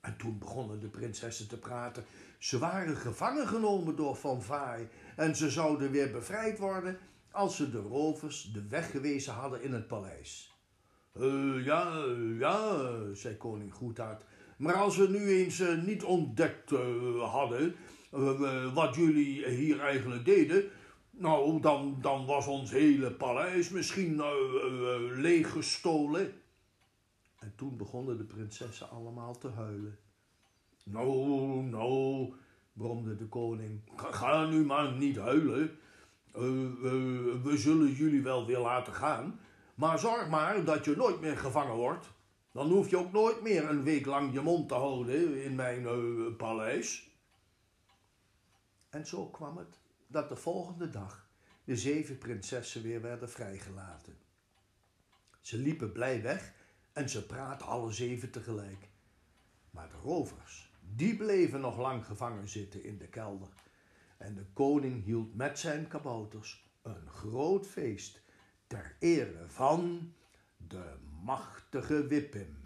En toen begonnen de prinsessen te praten. Ze waren gevangen genomen door Fomfai en ze zouden weer bevrijd worden als ze de rovers de weg gewezen hadden in het paleis. Ja, ja, zei koning Goedhart. Maar als we nu eens niet ontdekt hadden uh, wat jullie hier eigenlijk deden, nou, dan, dan was ons hele paleis misschien leeggestolen. En toen begonnen de prinsessen allemaal te huilen. Nou, nou, bromde de koning, ga nu maar niet huilen. we zullen jullie wel weer laten gaan, maar zorg maar dat je nooit meer gevangen wordt. Dan hoef je ook nooit meer een week lang je mond te houden in mijn uh, paleis. En zo kwam het dat de volgende dag de zeven prinsessen weer werden vrijgelaten. Ze liepen blij weg en ze praten alle zeven tegelijk. Maar de rovers, die bleven nog lang gevangen zitten in de kelder. En de koning hield met zijn kabouters een groot feest ter ere van de machtige Wippim.